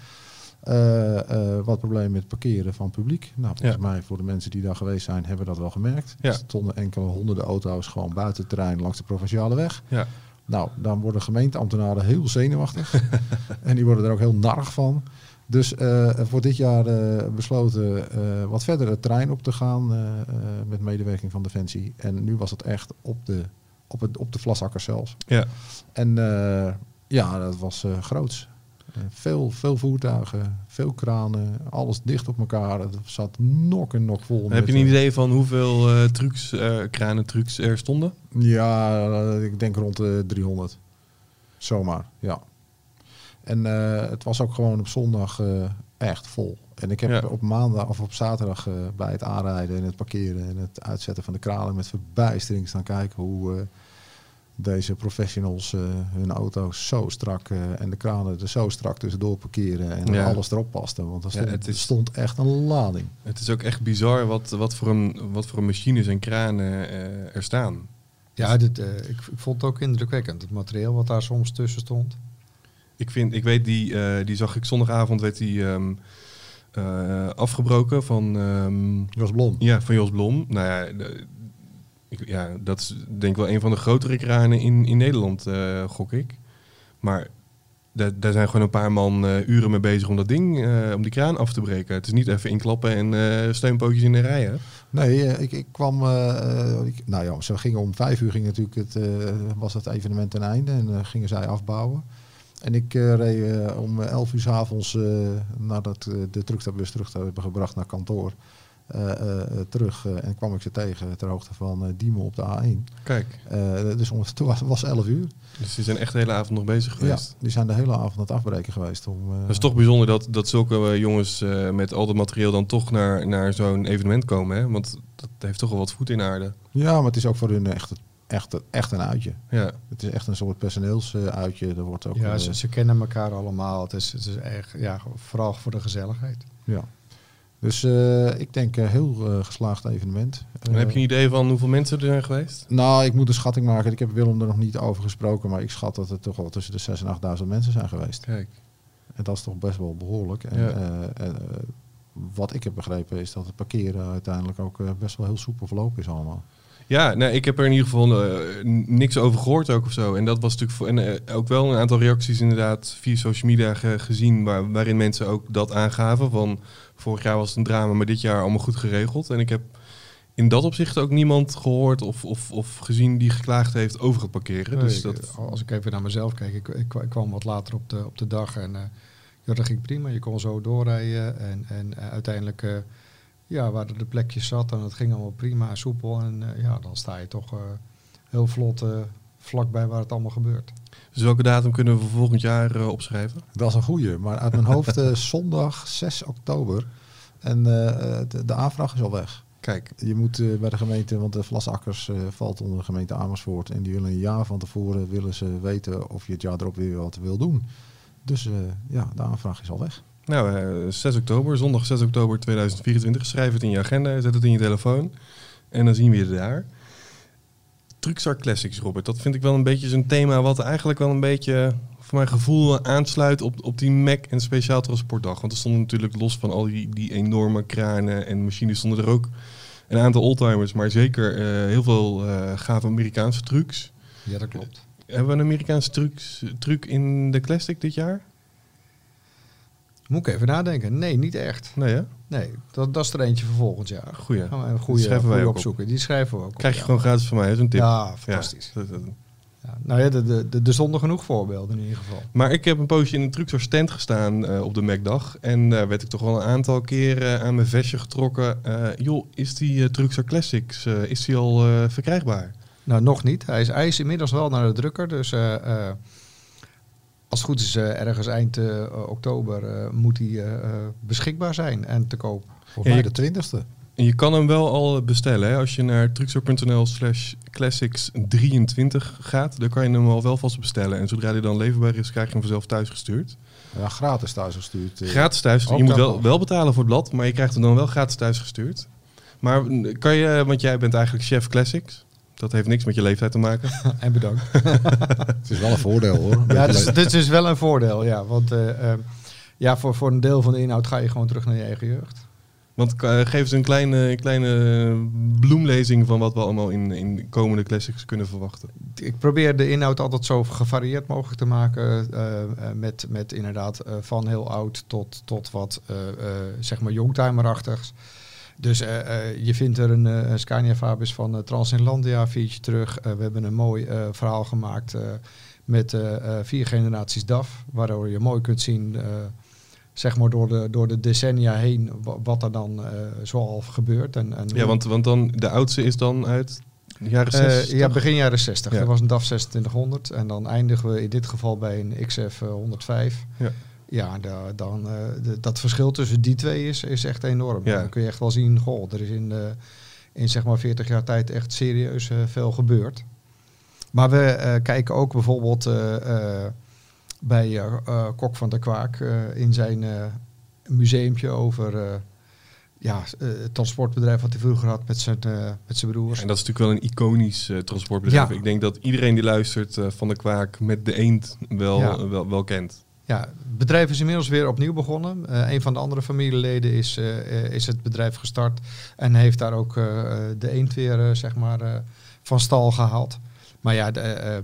Wat probleem met parkeren van publiek. Nou, volgens mij voor de mensen die daar geweest zijn, hebben dat wel gemerkt. Ja. Er stonden enkele honderden auto's gewoon buiten het terrein langs de provinciale weg. ja. Nou, dan worden gemeenteambtenaren heel zenuwachtig. en die worden er ook heel narg van. Dus eh, voor dit jaar eh, besloten eh, wat verder het terrein op te gaan eh, eh, met medewerking van Defensie. En nu was het echt op de op, het, op de vlasakker zelfs. Ja. En eh, ja, dat was eh groots. Eh, veel, veel voertuigen, veel kranen, alles dicht op elkaar. Het zat nok en nok vol. Heb je een eh, idee van hoeveel eh trucks, eh kranentrucs er stonden? Ja, eh, ik denk rond de 300. Zomaar, ja. En eh, het was ook gewoon op zondag eh, echt vol. En ik heb Ja. op maandag of op zaterdag eh, bij het aanrijden en het parkeren en het uitzetten van de kralen met verbijstering staan kijken hoe eh, deze professionals eh, hun auto's zo strak eh, en de kranen er zo strak tussendoor parkeren en Ja. alles erop paste. Want er Ja, stond, het is- stond echt een lading. Het is ook echt bizar wat, wat, voor, een, wat voor een machines en kranen eh, er staan. Ja, dit, eh, ik, ik vond het ook indrukwekkend. Het materiaal wat daar soms tussen stond. Ik, vind, ik weet, die, eh, die zag ik zondagavond, werd die ehm, eh, afgebroken van, ehm, Jos Blom. ja, van Jos Blom. Nou ja, de- ik, ja, dat is denk ik wel een van de grotere kranen in, in Nederland, eh, gok ik. Maar daar, daar zijn gewoon een paar man uren mee bezig om dat ding, om die kraan af te breken. Het is niet even inklappen en steunpootjes in de rij, hè? Nee, ik, ik kwam. ik- nou ja, ze gingen om vijf uur ging natuurlijk het, was het evenement ten einde en gingen zij afbouwen. En ik eh, reed eh, om elf uur s avonds eh, nadat eh, de truckstarbus terug te hebben gebracht naar kantoor. eh, eh, eh, terug eh, en kwam ik ze tegen ter hoogte van eh Diemen op de A1. Kijk, Eh, dus om, toen was, was 11 uur. dus die zijn echt de hele avond nog bezig Ja, geweest. die zijn de hele avond aan het afbreken geweest. Om, eh, Dat is toch bijzonder dat, dat zulke eh, jongens eh, met al dat materiaal dan toch naar, naar zo'n evenement komen. Hè? Want dat heeft toch wel wat voet in aarde. Ja, maar het is ook voor hun echt, echt, echt een uitje. Ja, Het is echt een soort personeelsuitje. Er wordt ook. Ja, eh, ze, ze kennen elkaar allemaal. Het is, het is echt, ja, vooral voor de gezelligheid. Ja. Dus eh, ik denk een heel eh, geslaagd evenement. en heb je Eh, een idee van hoeveel mensen er zijn geweest? Nou, ik moet een schatting maken. Ik heb Willem er nog niet over gesproken, maar ik schat dat het toch wel tussen de 6.000 en 8.000 mensen zijn geweest. Kijk, En dat is toch best wel behoorlijk. En, Ja. eh, en, eh, wat ik heb begrepen is dat het parkeren uiteindelijk ook eh, best wel heel soepel verlopen is allemaal. Ja, nee, ik heb er in ieder geval eh, niks over gehoord ook of zo. En dat was natuurlijk voor, en eh, ook wel een aantal reacties inderdaad via social media ge- gezien, waar, waarin mensen ook dat aangaven. Van vorig jaar was het een drama, maar dit jaar allemaal goed geregeld. En ik heb in dat opzicht ook niemand gehoord of, of, of gezien die geklaagd heeft over het parkeren. dus dat, ik- als ik even naar mezelf kijk, ik, ik, ik kwam wat later op de, op de dag en eh, ja, dat ging prima. Je kon zo doorrijden en, en eh, uiteindelijk eh, ja, waren de plekjes zat en het ging allemaal prima en soepel. En eh, ja, dan sta je toch eh, heel vlot eh, vlakbij waar het allemaal gebeurt. dus welke datum kunnen we voor volgend jaar eh, opschrijven? Dat is een goeie. Maar uit mijn hoofd eh, zondag 6 oktober. En de, de aanvraag is al weg. Kijk, Je moet eh, bij de gemeente, want de Vlasakkers eh, valt onder de gemeente Amersfoort. En die willen een jaar van tevoren willen ze weten of je het jaar erop weer wat wil doen. Dus eh, ja, de aanvraag is al weg. Nou, eh, 6 oktober, zondag 6 oktober 2024. Schrijf het in je agenda, zet het in je telefoon. En dan zien we je daar. Truckstar Classics, Robert. Dat vind ik wel een beetje zo'n thema wat eigenlijk wel een beetje, voor mijn gevoel, aansluit op, op die Mac en Speciaal Transportdag. Want er stonden natuurlijk los van al die, die enorme kranen en machines, stonden er ook een aantal oldtimers, maar zeker eh, heel veel eh gave Amerikaanse trucs. Ja, dat klopt. Hebben we een Amerikaanse trucs, truc in de Classic dit jaar? Moet ik even nadenken? Nee, niet echt. Nee, hè? Nee, dat, dat is er eentje voor volgend jaar. Goeie. Gaan we een goede, schrijven wij op. opzoeken. Die schrijven we ook op, Krijg je gewoon gratis van mij, zo'n tip. Ja, fantastisch. Ja, nou ja, de, de, de, stonden genoeg voorbeelden in ieder geval. Maar ik heb een poosje in een Truxor stand gestaan eh, op de Macdag. En daar werd ik toch wel een aantal keren aan mijn vestje getrokken. Eh, joh, is die Truxor Classics, eh, is die al eh, verkrijgbaar? Nou, nog niet. Hij is, hij is inmiddels wel naar de drukker. Dus eh, eh, als het goed is, eh, ergens eind eh, oktober eh, moet hij eh, eh, beschikbaar zijn en te koop. Volgens Ja, mij de twintigste. En je kan hem wel al bestellen. Hè? Als je naar truxor.nl slash classics 23 gaat, dan kan je hem al wel vast bestellen. En zodra hij dan leverbaar is, krijg je hem vanzelf thuis gestuurd. Ja, gratis thuis gestuurd. eh. Gratis thuis. Ook Je moet wel, wel betalen voor het blad, maar je krijgt hem dan wel gratis thuis gestuurd. Maar mm, kan je, want jij bent eigenlijk chef classics. Dat heeft niks met je leeftijd te maken. en bedankt. Het is wel een voordeel hoor. ja, dus, dit is wel een voordeel, ja. Want eh, eh, ja, voor, voor een deel van de inhoud ga je gewoon terug naar je eigen jeugd. Want eh, geef eens een kleine, kleine bloemlezing van wat we allemaal in, in de komende classics kunnen verwachten. Ik probeer de inhoud altijd zo gevarieerd mogelijk te maken. eh, met, met inderdaad eh, van heel oud tot, tot wat eh, eh, zeg maar youngtimerachtigs. Dus eh, eh, je vindt er een, eh, Scania Fabis van Transnederlandia fietsje terug. We hebben een mooi verhaal gemaakt met vier generaties DAF. Waardoor je mooi kunt zien, zeg maar door de, door de decennia heen, wa- wat er dan zoal gebeurt. En, en Ja, want, want dan, de oudste is dan uit jaren Eh, 60. ja, begin jaren 60. Ja. Dat was een DAF 2600. En dan eindigen we in dit geval bij een XF eh, 105. Ja. Ja, da- dan, eh, de- dat verschil tussen die twee is, is echt enorm. Ja. Dan kun je echt wel zien, goh, er is in, de, in zeg maar 40 jaar tijd echt serieus eh, veel gebeurd. Maar we eh, kijken ook bijvoorbeeld eh, eh, bij eh, eh, Kok van der Kwaak eh, in zijn eh museumpje over eh, ja, eh, het transportbedrijf wat hij vroeger had met zijn, eh, met zijn broers. En dat is natuurlijk wel een iconisch eh, transportbedrijf. Ja. Ik denk dat iedereen die luistert eh, van de kwaak met de eend wel, Ja. wel, wel kent. Ja, het bedrijf is inmiddels weer opnieuw begonnen. Eh, een van de andere familieleden is, eh, eh, is het bedrijf gestart en heeft daar ook de eend weer zeg maar, van stal gehaald. Maar ja, de,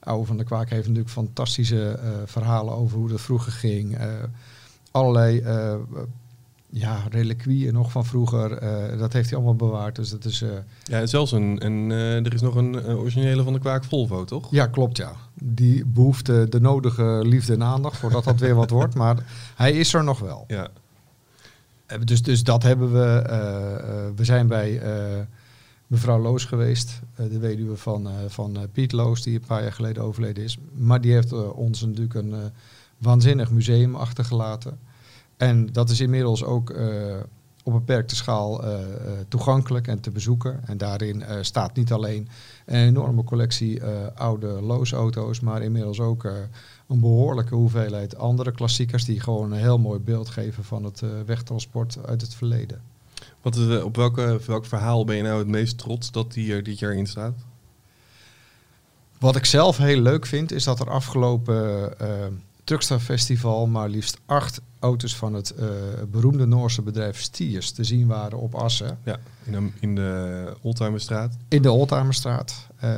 Oude van der Kwaak heeft natuurlijk fantastische verhalen over hoe dat vroeger ging. Allerlei ja, reliquieën nog van vroeger. eh, dat heeft hij allemaal bewaard. Dus dat is... eh, Ja, en zelfs een, een, eh, er is nog een originele van de kwaak Volvo, toch? Ja, klopt ja. Die behoeft eh, de nodige liefde en aandacht voordat dat weer wat wordt. Maar hij is er nog wel. Ja. Dus, dus dat hebben we. we zijn bij mevrouw Loos geweest, de weduwe van, van Piet Loos, die een paar jaar geleden overleden is. Maar die heeft ons natuurlijk een waanzinnig museum achtergelaten. En dat is inmiddels ook eh, op beperkte schaal eh, eh, toegankelijk en te bezoeken. En daarin staat niet alleen een enorme collectie eh, oude Loos-auto's, maar inmiddels ook een behoorlijke hoeveelheid andere klassiekers die gewoon een heel mooi beeld geven van het wegtransport uit het verleden. Wat is, op welke, welk verhaal ben je nou het meest trots dat die er dit jaar in staat? Wat ik zelf heel leuk vind, is dat er afgelopen Truckstar Festival maar liefst acht auto's van het eh, beroemde Noorse bedrijf Stiers te zien waren op Assen. Ja, in de, in de Oldtimerstraat. In de Oldtimerstraat. Eh,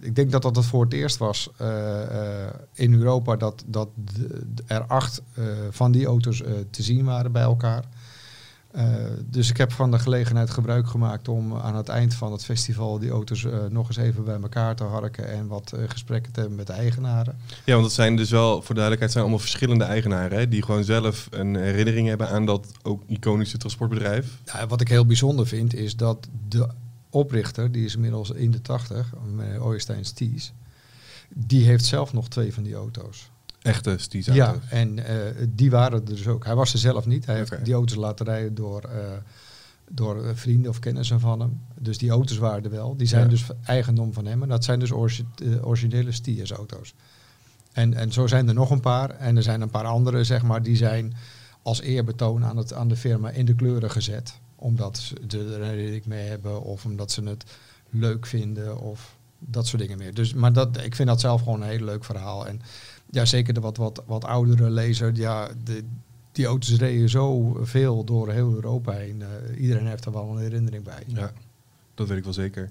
ik denk dat dat het voor het eerst was eh, in Europa dat, dat er acht van die auto's te zien waren bij elkaar. Eh, dus ik heb van de gelegenheid gebruik gemaakt om aan het eind van het festival die auto's eh, nog eens even bij elkaar te harken en wat eh, gesprekken te hebben met de eigenaren. Ja, want het zijn dus wel, voor de duidelijkheid, zijn allemaal verschillende eigenaren. Hè, die gewoon zelf een herinnering hebben aan dat ook iconische transportbedrijf. Wat ik heel bijzonder vind is dat de oprichter, die is inmiddels in de 80, meneer Oyestein Sties, die heeft zelf nog twee van die auto's. Echte Sties Ja, en eh, die waren er dus ook. Hij was er zelf niet. Hij heeft die auto's laten rijden door, eh, door eh, vrienden of kennissen van hem. Dus die auto's waren er wel. Die zijn Ja. dus eigendom van hem. En dat zijn dus orgi- originele Stiers auto's. En, en zo zijn er nog een paar. En er zijn een paar andere, zeg maar, die zijn als eerbetoon aan, het, aan de firma in de kleuren gezet. Omdat ze er een herinnering mee hebben of omdat ze het leuk vinden of dat soort dingen meer. Dus, maar dat, ik vind dat zelf gewoon een heel leuk verhaal. En ja, zeker de wat, wat, wat oudere lezer, ja, de, die auto's reden zo veel door heel Europa heen. Eh, iedereen heeft er wel een herinnering bij. Ja, dat weet ik wel zeker.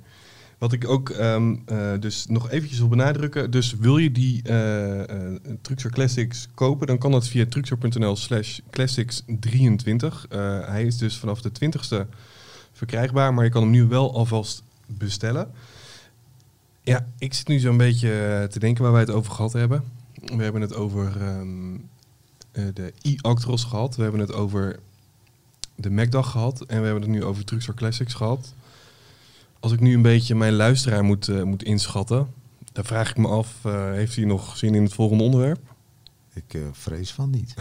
Wat ik ook ehm, eh, dus nog eventjes wil benadrukken. Dus wil je die eh, Truxor Classics kopen, dan kan dat via truxor.nl slash classics23. Eh, hij is dus vanaf de 20ste verkrijgbaar, maar je kan hem nu wel alvast bestellen. Ja, ik zit nu zo'n beetje te denken waar wij het over gehad hebben. We hebben het over ehm, eh, de e-Actros gehad. We hebben het over de Macdag gehad. En we hebben het nu over Truxor Classics gehad. Als ik nu een beetje mijn luisteraar moet, eh, moet inschatten, dan vraag ik me af, eh, heeft hij nog zin in het volgende onderwerp? Ik vrees van niet.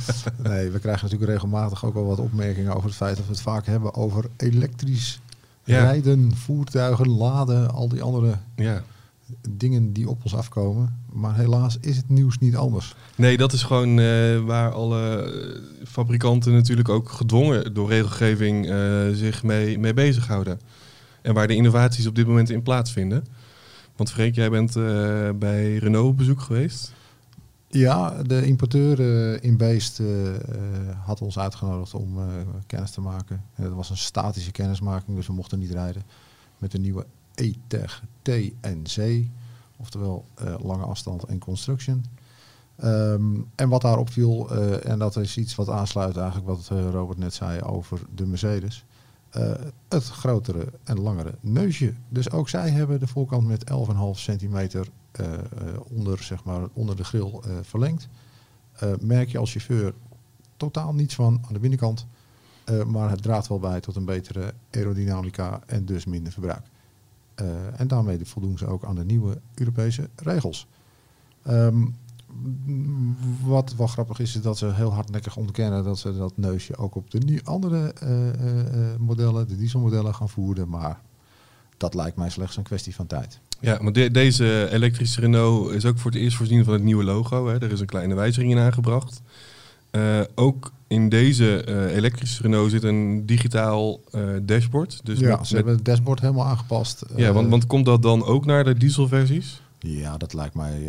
nee, we krijgen natuurlijk regelmatig ook wel wat opmerkingen over het feit dat we het vaak hebben over elektrisch Ja. rijden, voertuigen, laden, al die andere Ja. Dingen die op ons afkomen. Maar helaas is het nieuws niet anders. Nee, dat is gewoon eh, waar alle fabrikanten natuurlijk ook gedwongen door regelgeving eh, zich mee, mee bezighouden. En waar de innovaties op dit moment in plaatsvinden. Want Freek, jij bent eh, bij Renault op bezoek geweest. Ja, de importeur in Beest had ons uitgenodigd om kennis te maken. Dat was een statische kennismaking, dus we mochten niet rijden. Met de nieuwe E-Tech TNC, oftewel eh, lange afstand en construction. Ehm, en wat daar opviel, eh, en dat is iets wat aansluit eigenlijk wat eh, Robert net zei over de Mercedes. het grotere en langere neusje. Dus ook zij hebben de voorkant met 11,5 centimeter onder, zeg maar, onder de grill verlengd. Merk je als chauffeur totaal niets van aan de binnenkant. Maar het draagt wel bij tot een betere aerodynamica en dus minder verbruik. Eh, en daarmee voldoen ze ook aan de nieuwe Europese regels. Ehm, wat wel grappig is, is dat ze heel hardnekkig ontkennen dat ze dat neusje ook op de andere eh, eh, modellen, de dieselmodellen, gaan voeren. Maar dat lijkt mij slechts een kwestie van tijd. Ja, maar de- deze elektrische Renault is ook voor het eerst voorzien van het nieuwe logo. Hè. Er is een kleine wijziging in aangebracht. Eh, ook in deze eh, elektrische Renault zit een digitaal eh, dashboard. Dus ja, met- ze hebben het dashboard helemaal aangepast. ja, want, want komt dat dan ook naar de dieselversies? Ja, dat lijkt mij,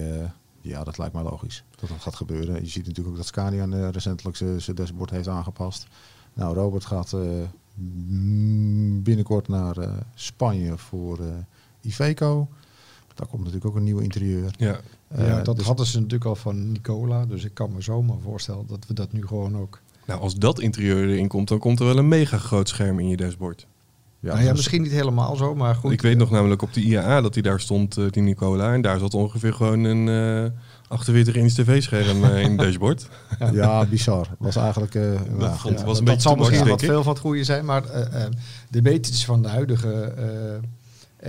ja, dat lijkt mij logisch dat dat gaat gebeuren. Je ziet natuurlijk ook dat Scania recentelijk zijn dashboard heeft aangepast. Nou, Robert gaat binnenkort naar Spanje voor Iveco. Daar komt natuurlijk ook een nieuw interieur. Ja, Eh, ja, dat dus- hadden ze natuurlijk al van Nicola. Dus ik kan me zomaar voorstellen dat we dat nu gewoon ook... nou als dat interieur erin komt, dan komt er wel een mega groot scherm in je dashboard. Ja, nou ja, dus- misschien niet helemaal zo, maar goed. Ik weet nog namelijk op de IAA dat hij daar stond, eh, die Nicola. En daar zat ongeveer gewoon een eh 48 inch tv-scherm eh, in het dashboard. Ja, bizar. Was eigenlijk. eh, nou, vond- ja, was een dat beetje zal misschien wat veel van het goede zijn, maar eh, eh, de betertjes van de huidige eh,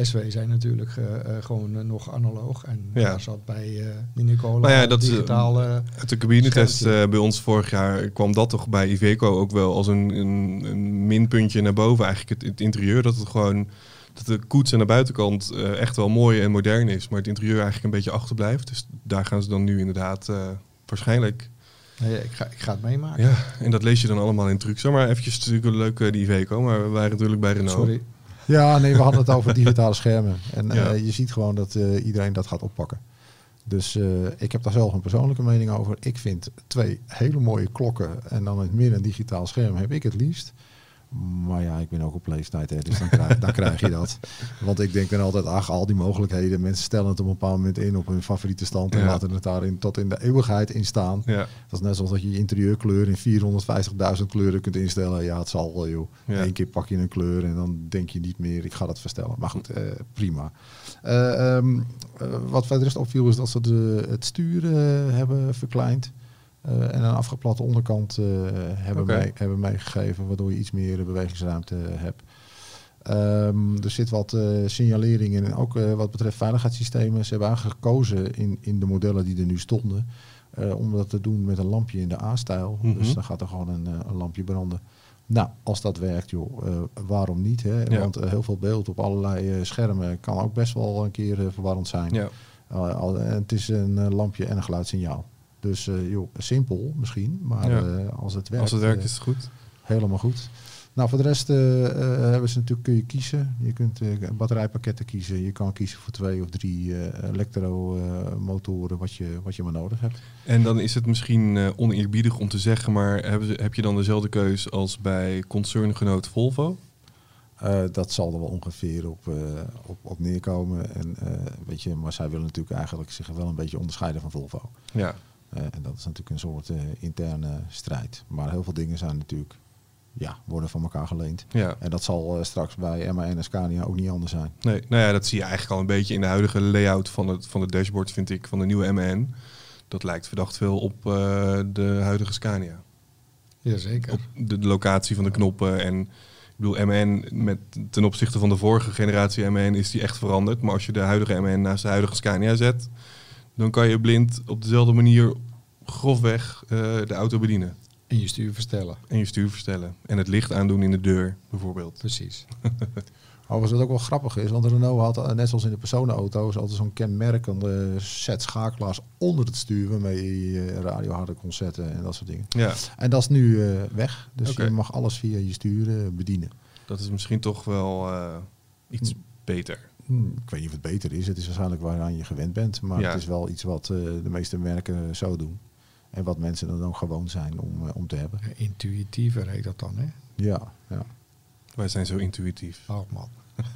SW zijn natuurlijk eh, eh, gewoon eh, nog analoog. En Ja. daar zat bij de Nicola Nou ja, dat is, digitaal... eh, Uit de cabinetest bij ons vorig jaar kwam dat toch bij Iveco ook wel als een, een, een minpuntje naar boven. Eigenlijk het, het interieur, dat het gewoon dat de koets aan de buitenkant echt wel mooi en modern is, maar het interieur eigenlijk een beetje achterblijft. Dus daar gaan ze dan nu inderdaad waarschijnlijk. nee, ik, ga, ik ga het meemaken. Ja, en dat lees je dan allemaal in trucs. Maar eventjes natuurlijk een leuk eh, die Iveco, maar we waren natuurlijk bij Renault. Sorry. Ja, nee, we hadden het over digitale schermen. En Ja. eh, je ziet gewoon dat eh, iedereen dat gaat oppakken. Dus eh, ik heb daar zelf een persoonlijke mening over. Ik vind twee hele mooie klokken en dan in het midden een digitaal scherm heb ik het liefst. Maar ja, ik ben ook op leeftijd, hè, dus dan krijg, dan krijg je dat. Want ik denk dan altijd, ach, al die mogelijkheden. Mensen stellen het op een bepaald moment in op hun favoriete stand en Ja. laten het daarin tot in de eeuwigheid in staan. Ja, Dat is net zoals dat je je interieurkleur in 450.000 kleuren kunt instellen. Ja, het zal wel, joh. Ja. Eén keer pak je een kleur en dan denk je niet meer, ik ga dat verstellen. Maar goed, eh, prima. Eh, ehm, eh, wat verder rest opviel is dat ze de, het stuur eh, hebben verkleind. Eh, en een afgeplatte onderkant eh, hebben, hebben meegegeven, waardoor je iets meer bewegingsruimte hebt. Ehm, er zit wat eh, signalering in. En ook eh, wat betreft veiligheidssystemen. Ze hebben eigenlijk gekozen in, in de modellen die er nu stonden. eh, om dat te doen met een lampje in de A-stijl. Mhm. Dus dan gaat er gewoon een, eh, een lampje branden. Nou, als dat werkt, joh, eh, waarom niet? Hè? Ja. Want eh, heel veel beeld op allerlei eh, schermen kan ook best wel een keer eh, verwarrend zijn. ja. Uh, al- en het is een eh, lampje en een geluidssignaal. Dus eh, joh, simpel misschien, maar Ja. eh, als het werkt, als het werkt eh, is het goed. helemaal goed. Nou, voor de rest hebben ze natuurlijk kun je kiezen. Je kunt eh, batterijpakketten kiezen. Je kan kiezen voor twee of drie eh elektromotoren, wat, je, wat je maar nodig hebt. En dan is het misschien eh, oneerbiedig om te zeggen, maar hebben ze, heb je dan dezelfde keus als bij concerngenoot Volvo? Eh, dat zal er wel ongeveer op, eh, op, op neerkomen. En, eh, weet je, maar zij willen natuurlijk eigenlijk zich wel een beetje onderscheiden van Volvo. Ja, en dat is natuurlijk een soort eh, interne strijd. Maar heel veel dingen zijn natuurlijk, ja, worden van elkaar geleend. ja. En dat zal eh, straks bij MAN en Scania ook niet anders zijn. Nee, nou ja, dat zie je eigenlijk al een beetje in de huidige layout van het, van het dashboard, vind ik, van de nieuwe MN. Dat lijkt verdacht veel op eh, de huidige Scania. Jazeker. Op de, de locatie van de knoppen en... Ik bedoel, MN met, ten opzichte van de vorige generatie MN is die echt veranderd. Maar als je de huidige MN naast de huidige Scania zet, dan kan je blind op dezelfde manier grofweg eh, de auto bedienen. En je stuur verstellen. En je stuur verstellen. En het licht aandoen in de deur, bijvoorbeeld. Precies. Overigens wat ook wel grappig is, want Renault had eh, net zoals in de personenauto's altijd zo'n kenmerkende set schakelaars onder het stuur waarmee je radio harder kon zetten en dat soort dingen. Ja, En dat is nu eh, weg, dus je mag alles via je stuur bedienen. dat is misschien toch wel iets beter. Hmm, ik weet niet of het beter is, het is waarschijnlijk waaraan je gewend bent, maar Ja. het is wel iets wat eh, de meeste merken zo doen. En wat mensen dan ook gewoon zijn om, eh, om te hebben. Intuïtiever heet dat dan, hè? Ja, ja. Wij zijn zo intuïtief. Oh man.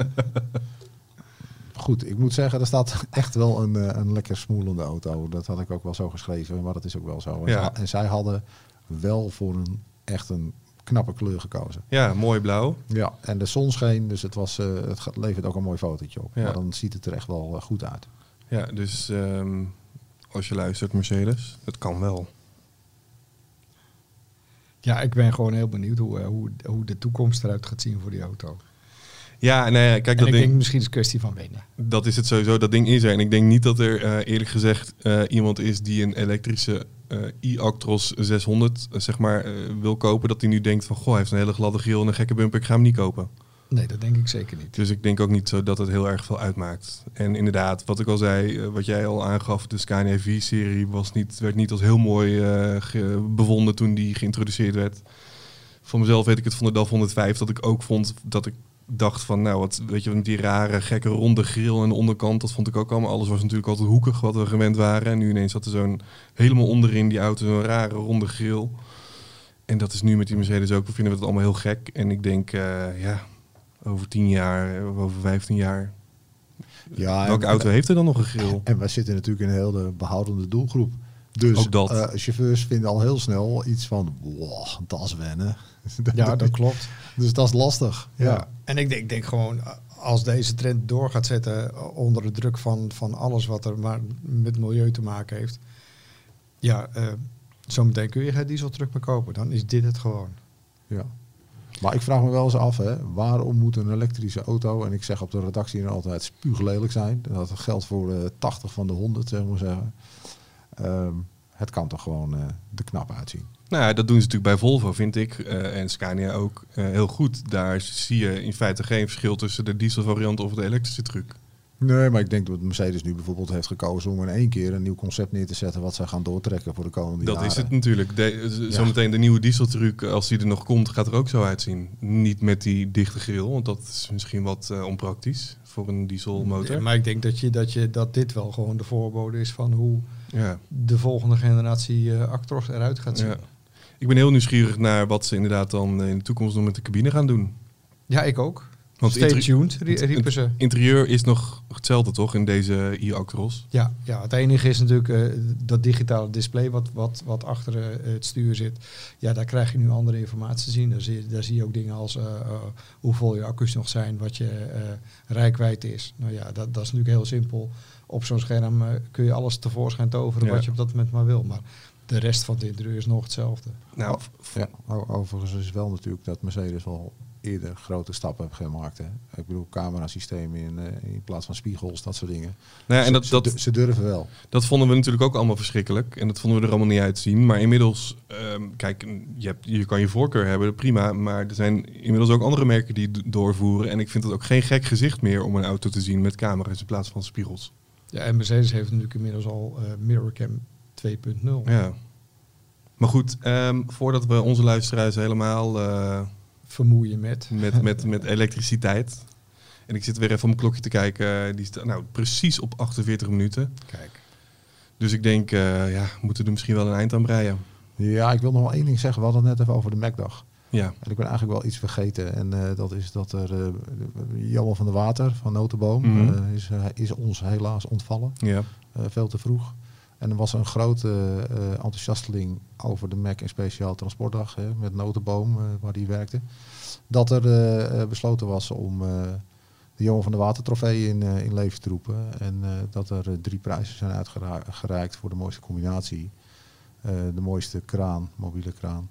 Goed, ik moet zeggen, er staat echt wel een, eh, een lekker smoelende auto. Dat had ik ook wel zo geschreven, maar dat is ook wel zo. En, Ja. ze- en zij hadden wel voor een echt een knappe kleur gekozen. Ja, mooi blauw. Ja, en de zon scheen, dus het, was, eh, het levert ook een mooi fotootje op. Ja. Maar dan ziet het er echt wel eh, goed uit. Ja, dus ehm, als je luistert, Mercedes, het kan wel. Ja, ik ben gewoon heel benieuwd hoe, eh, hoe, hoe de toekomst eruit gaat zien voor die auto. Ja, nee, kijk, en dat ik ding, denk misschien is het een kwestie van wennen. dat is het sowieso. Dat ding is er. En ik denk niet dat er eh, eerlijk gezegd eh, iemand is die een elektrische eh e-Actros 600 eh, zeg maar, eh, wil kopen. Dat hij nu denkt van, goh, hij heeft een hele gladde grill en een gekke bumper. Ik ga hem niet kopen. Nee, dat denk ik zeker niet. Dus ik denk ook niet zo dat het heel erg veel uitmaakt. En inderdaad, wat ik al zei, eh, wat jij al aangaf, de Scania V-serie was niet, werd niet als heel mooi eh, bevonden toen die geïntroduceerd werd. Van mezelf weet ik het van de DAF 105 dat ik ook vond dat ik dacht van, nou, wat, weet je, met die rare, gekke ronde grill aan de onderkant, dat vond ik ook allemaal. Alles was natuurlijk altijd hoekig wat we gewend waren. En nu ineens zat er zo'n helemaal onderin die auto, zo'n rare ronde grill. En dat is nu met die Mercedes ook. We vinden het allemaal heel gek. En ik denk, eh, ja, over 10 jaar of over 15 jaar. Ja, Welke en- auto heeft er dan nog een grill? En wij zitten natuurlijk in een hele behoudende doelgroep. Dus Ook dat. eh, chauffeurs vinden al heel snel iets van, wow, dat is wennen. Ja, dat klopt. Dus dat is lastig. Ja. Ja. En ik denk, ik denk gewoon, als deze trend door gaat zetten eh, onder de druk van, van alles wat er maar met milieu te maken heeft. Ja, eh zometeen kun je geen dieseltruck meer kopen. Dan is dit het gewoon. Ja. Maar ik vraag me wel eens af, hè, waarom moet een elektrische auto, en ik zeg op de redactie altijd spuuglelijk zijn, dat geldt voor de 80 van de 100, zeg maar zeggen. Ehm, het kan toch gewoon eh de knap uitzien. Nou ja, dat doen ze natuurlijk bij Volvo, vind ik. eh, en Scania ook eh, heel goed. Daar zie je in feite geen verschil tussen de dieselvariant of de elektrische truck. Nee, maar ik denk dat Mercedes nu bijvoorbeeld heeft gekozen om in één keer een nieuw concept neer te zetten wat zij gaan doortrekken voor de komende Dat jaren. is het natuurlijk. De, Ja. Zometeen de nieuwe dieseltruck, als die er nog komt, gaat er ook zo uitzien. Niet met die dichte grill, want dat is misschien wat eh, onpraktisch voor een dieselmotor. Ja, maar ik denk dat, je, dat, je, dat dit wel gewoon de voorbode is van hoe Ja. de volgende generatie eh Actros eruit gaat zien. Ja. Ja. Ik ben heel nieuwsgierig naar wat ze inderdaad dan in de toekomst nog met de cabine gaan doen. ik ook. Want Stay tuned, riepen ze. Interieur is nog hetzelfde toch in deze e-Actros? Ja, ja, het enige is natuurlijk eh, dat digitale display wat, wat, wat achter eh, het stuur zit. Ja, daar krijg je nu andere informatie te zien. Daar zie, je- daar zie je ook dingen als eh, hoe vol je accu's nog zijn, wat je rijkwijde is. Nou ja, dat, dat is natuurlijk heel simpel. Op zo'n scherm kun je alles tevoorschijn toveren Ja. wat je op dat moment maar wil. Maar de rest van het interieur is nog hetzelfde. Nou, Ja, overigens is wel natuurlijk dat Mercedes al eerder grote stappen heeft gemaakt. Hè. Ik bedoel, camerasystemen in, eh, in plaats van spiegels, dat soort dingen. nou ja, en Ze- dat, ze, dat, ze durven wel. Dat vonden we natuurlijk ook allemaal verschrikkelijk. En dat vonden we er allemaal niet uitzien. Maar inmiddels, ehm, kijk, je, hebt, je kan je voorkeur hebben, prima. Maar er zijn inmiddels ook andere merken die doorvoeren. En ik vind het ook geen gek gezicht meer om een auto te zien met camera's in plaats van spiegels. Ja, en Mercedes heeft natuurlijk inmiddels al eh Mirrorcam 2.0. Ja. Maar goed, ehm, voordat we onze luisteraars helemaal eh, Vermoeien met. met, met, met elektriciteit. En ik zit weer even op mijn klokje te kijken. Die staat nou precies op 48 minuten. Kijk. Dus ik denk, eh, ja, we moeten er misschien wel een eind aan breien. Ja, ik wil nog wel één ding zeggen. We hadden het net even over de Macdag. Ja, En ik ben eigenlijk wel iets vergeten. En eh, dat is dat er uh, Johan van der Water van Notenboom Mhm. eh, is, eh, is ons helaas ontvallen. ja. eh, veel te vroeg. En er was een grote eh, enthousiasteling over de Mac en Speciaal Transportdag hè, met Notenboom, eh, waar hij werkte. Dat er eh, besloten was om de Johan van der Water trofee in, in leven te roepen. En dat er drie prijzen zijn uitgereikt voor de mooiste combinatie. De mooiste kraan, mobiele kraan.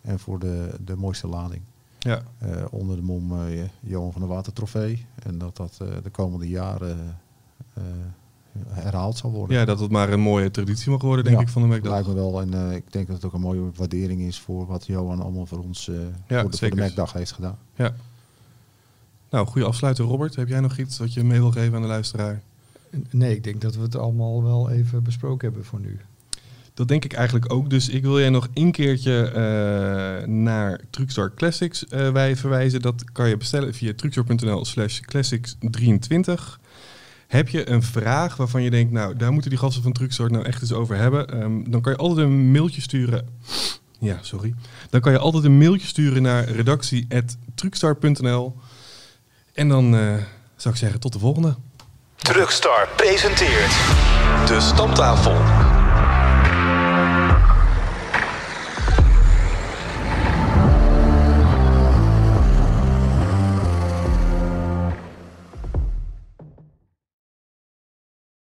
En voor de, de mooiste lading. ja. Onder de mom Johan van der Water trofee. En dat dat de komende jaren herhaald zal worden. Ja, dat het maar een mooie traditie mag worden, denk Ja, ik, van de Macdag. Lijkt me wel. En eh, ik denk dat het ook een mooie waardering is voor wat Johan allemaal voor ons eh Ja, voor, de, voor de zeker. Macdag heeft gedaan. Ja. Nou, goede afsluiter, Robert. Heb jij nog iets wat je mee wil geven aan de luisteraar? Nee, ik denk dat we het allemaal wel even besproken hebben voor nu. Dat denk ik eigenlijk ook. Dus ik wil jij nog een keertje eh, naar Truckstar Classics eh, wij verwijzen. Dat kan je bestellen via truckstar.nl slash classics23. Heb je een vraag waarvan je denkt, nou, daar moeten die gasten van Truckstar nou echt eens over hebben. ehm, dan kan je altijd een mailtje sturen. Ja, sorry. Dan kan je altijd een mailtje sturen naar redactie.truckstar.nl. En dan eh, zou ik zeggen, tot de volgende. Truckstar presenteert de stamtafel.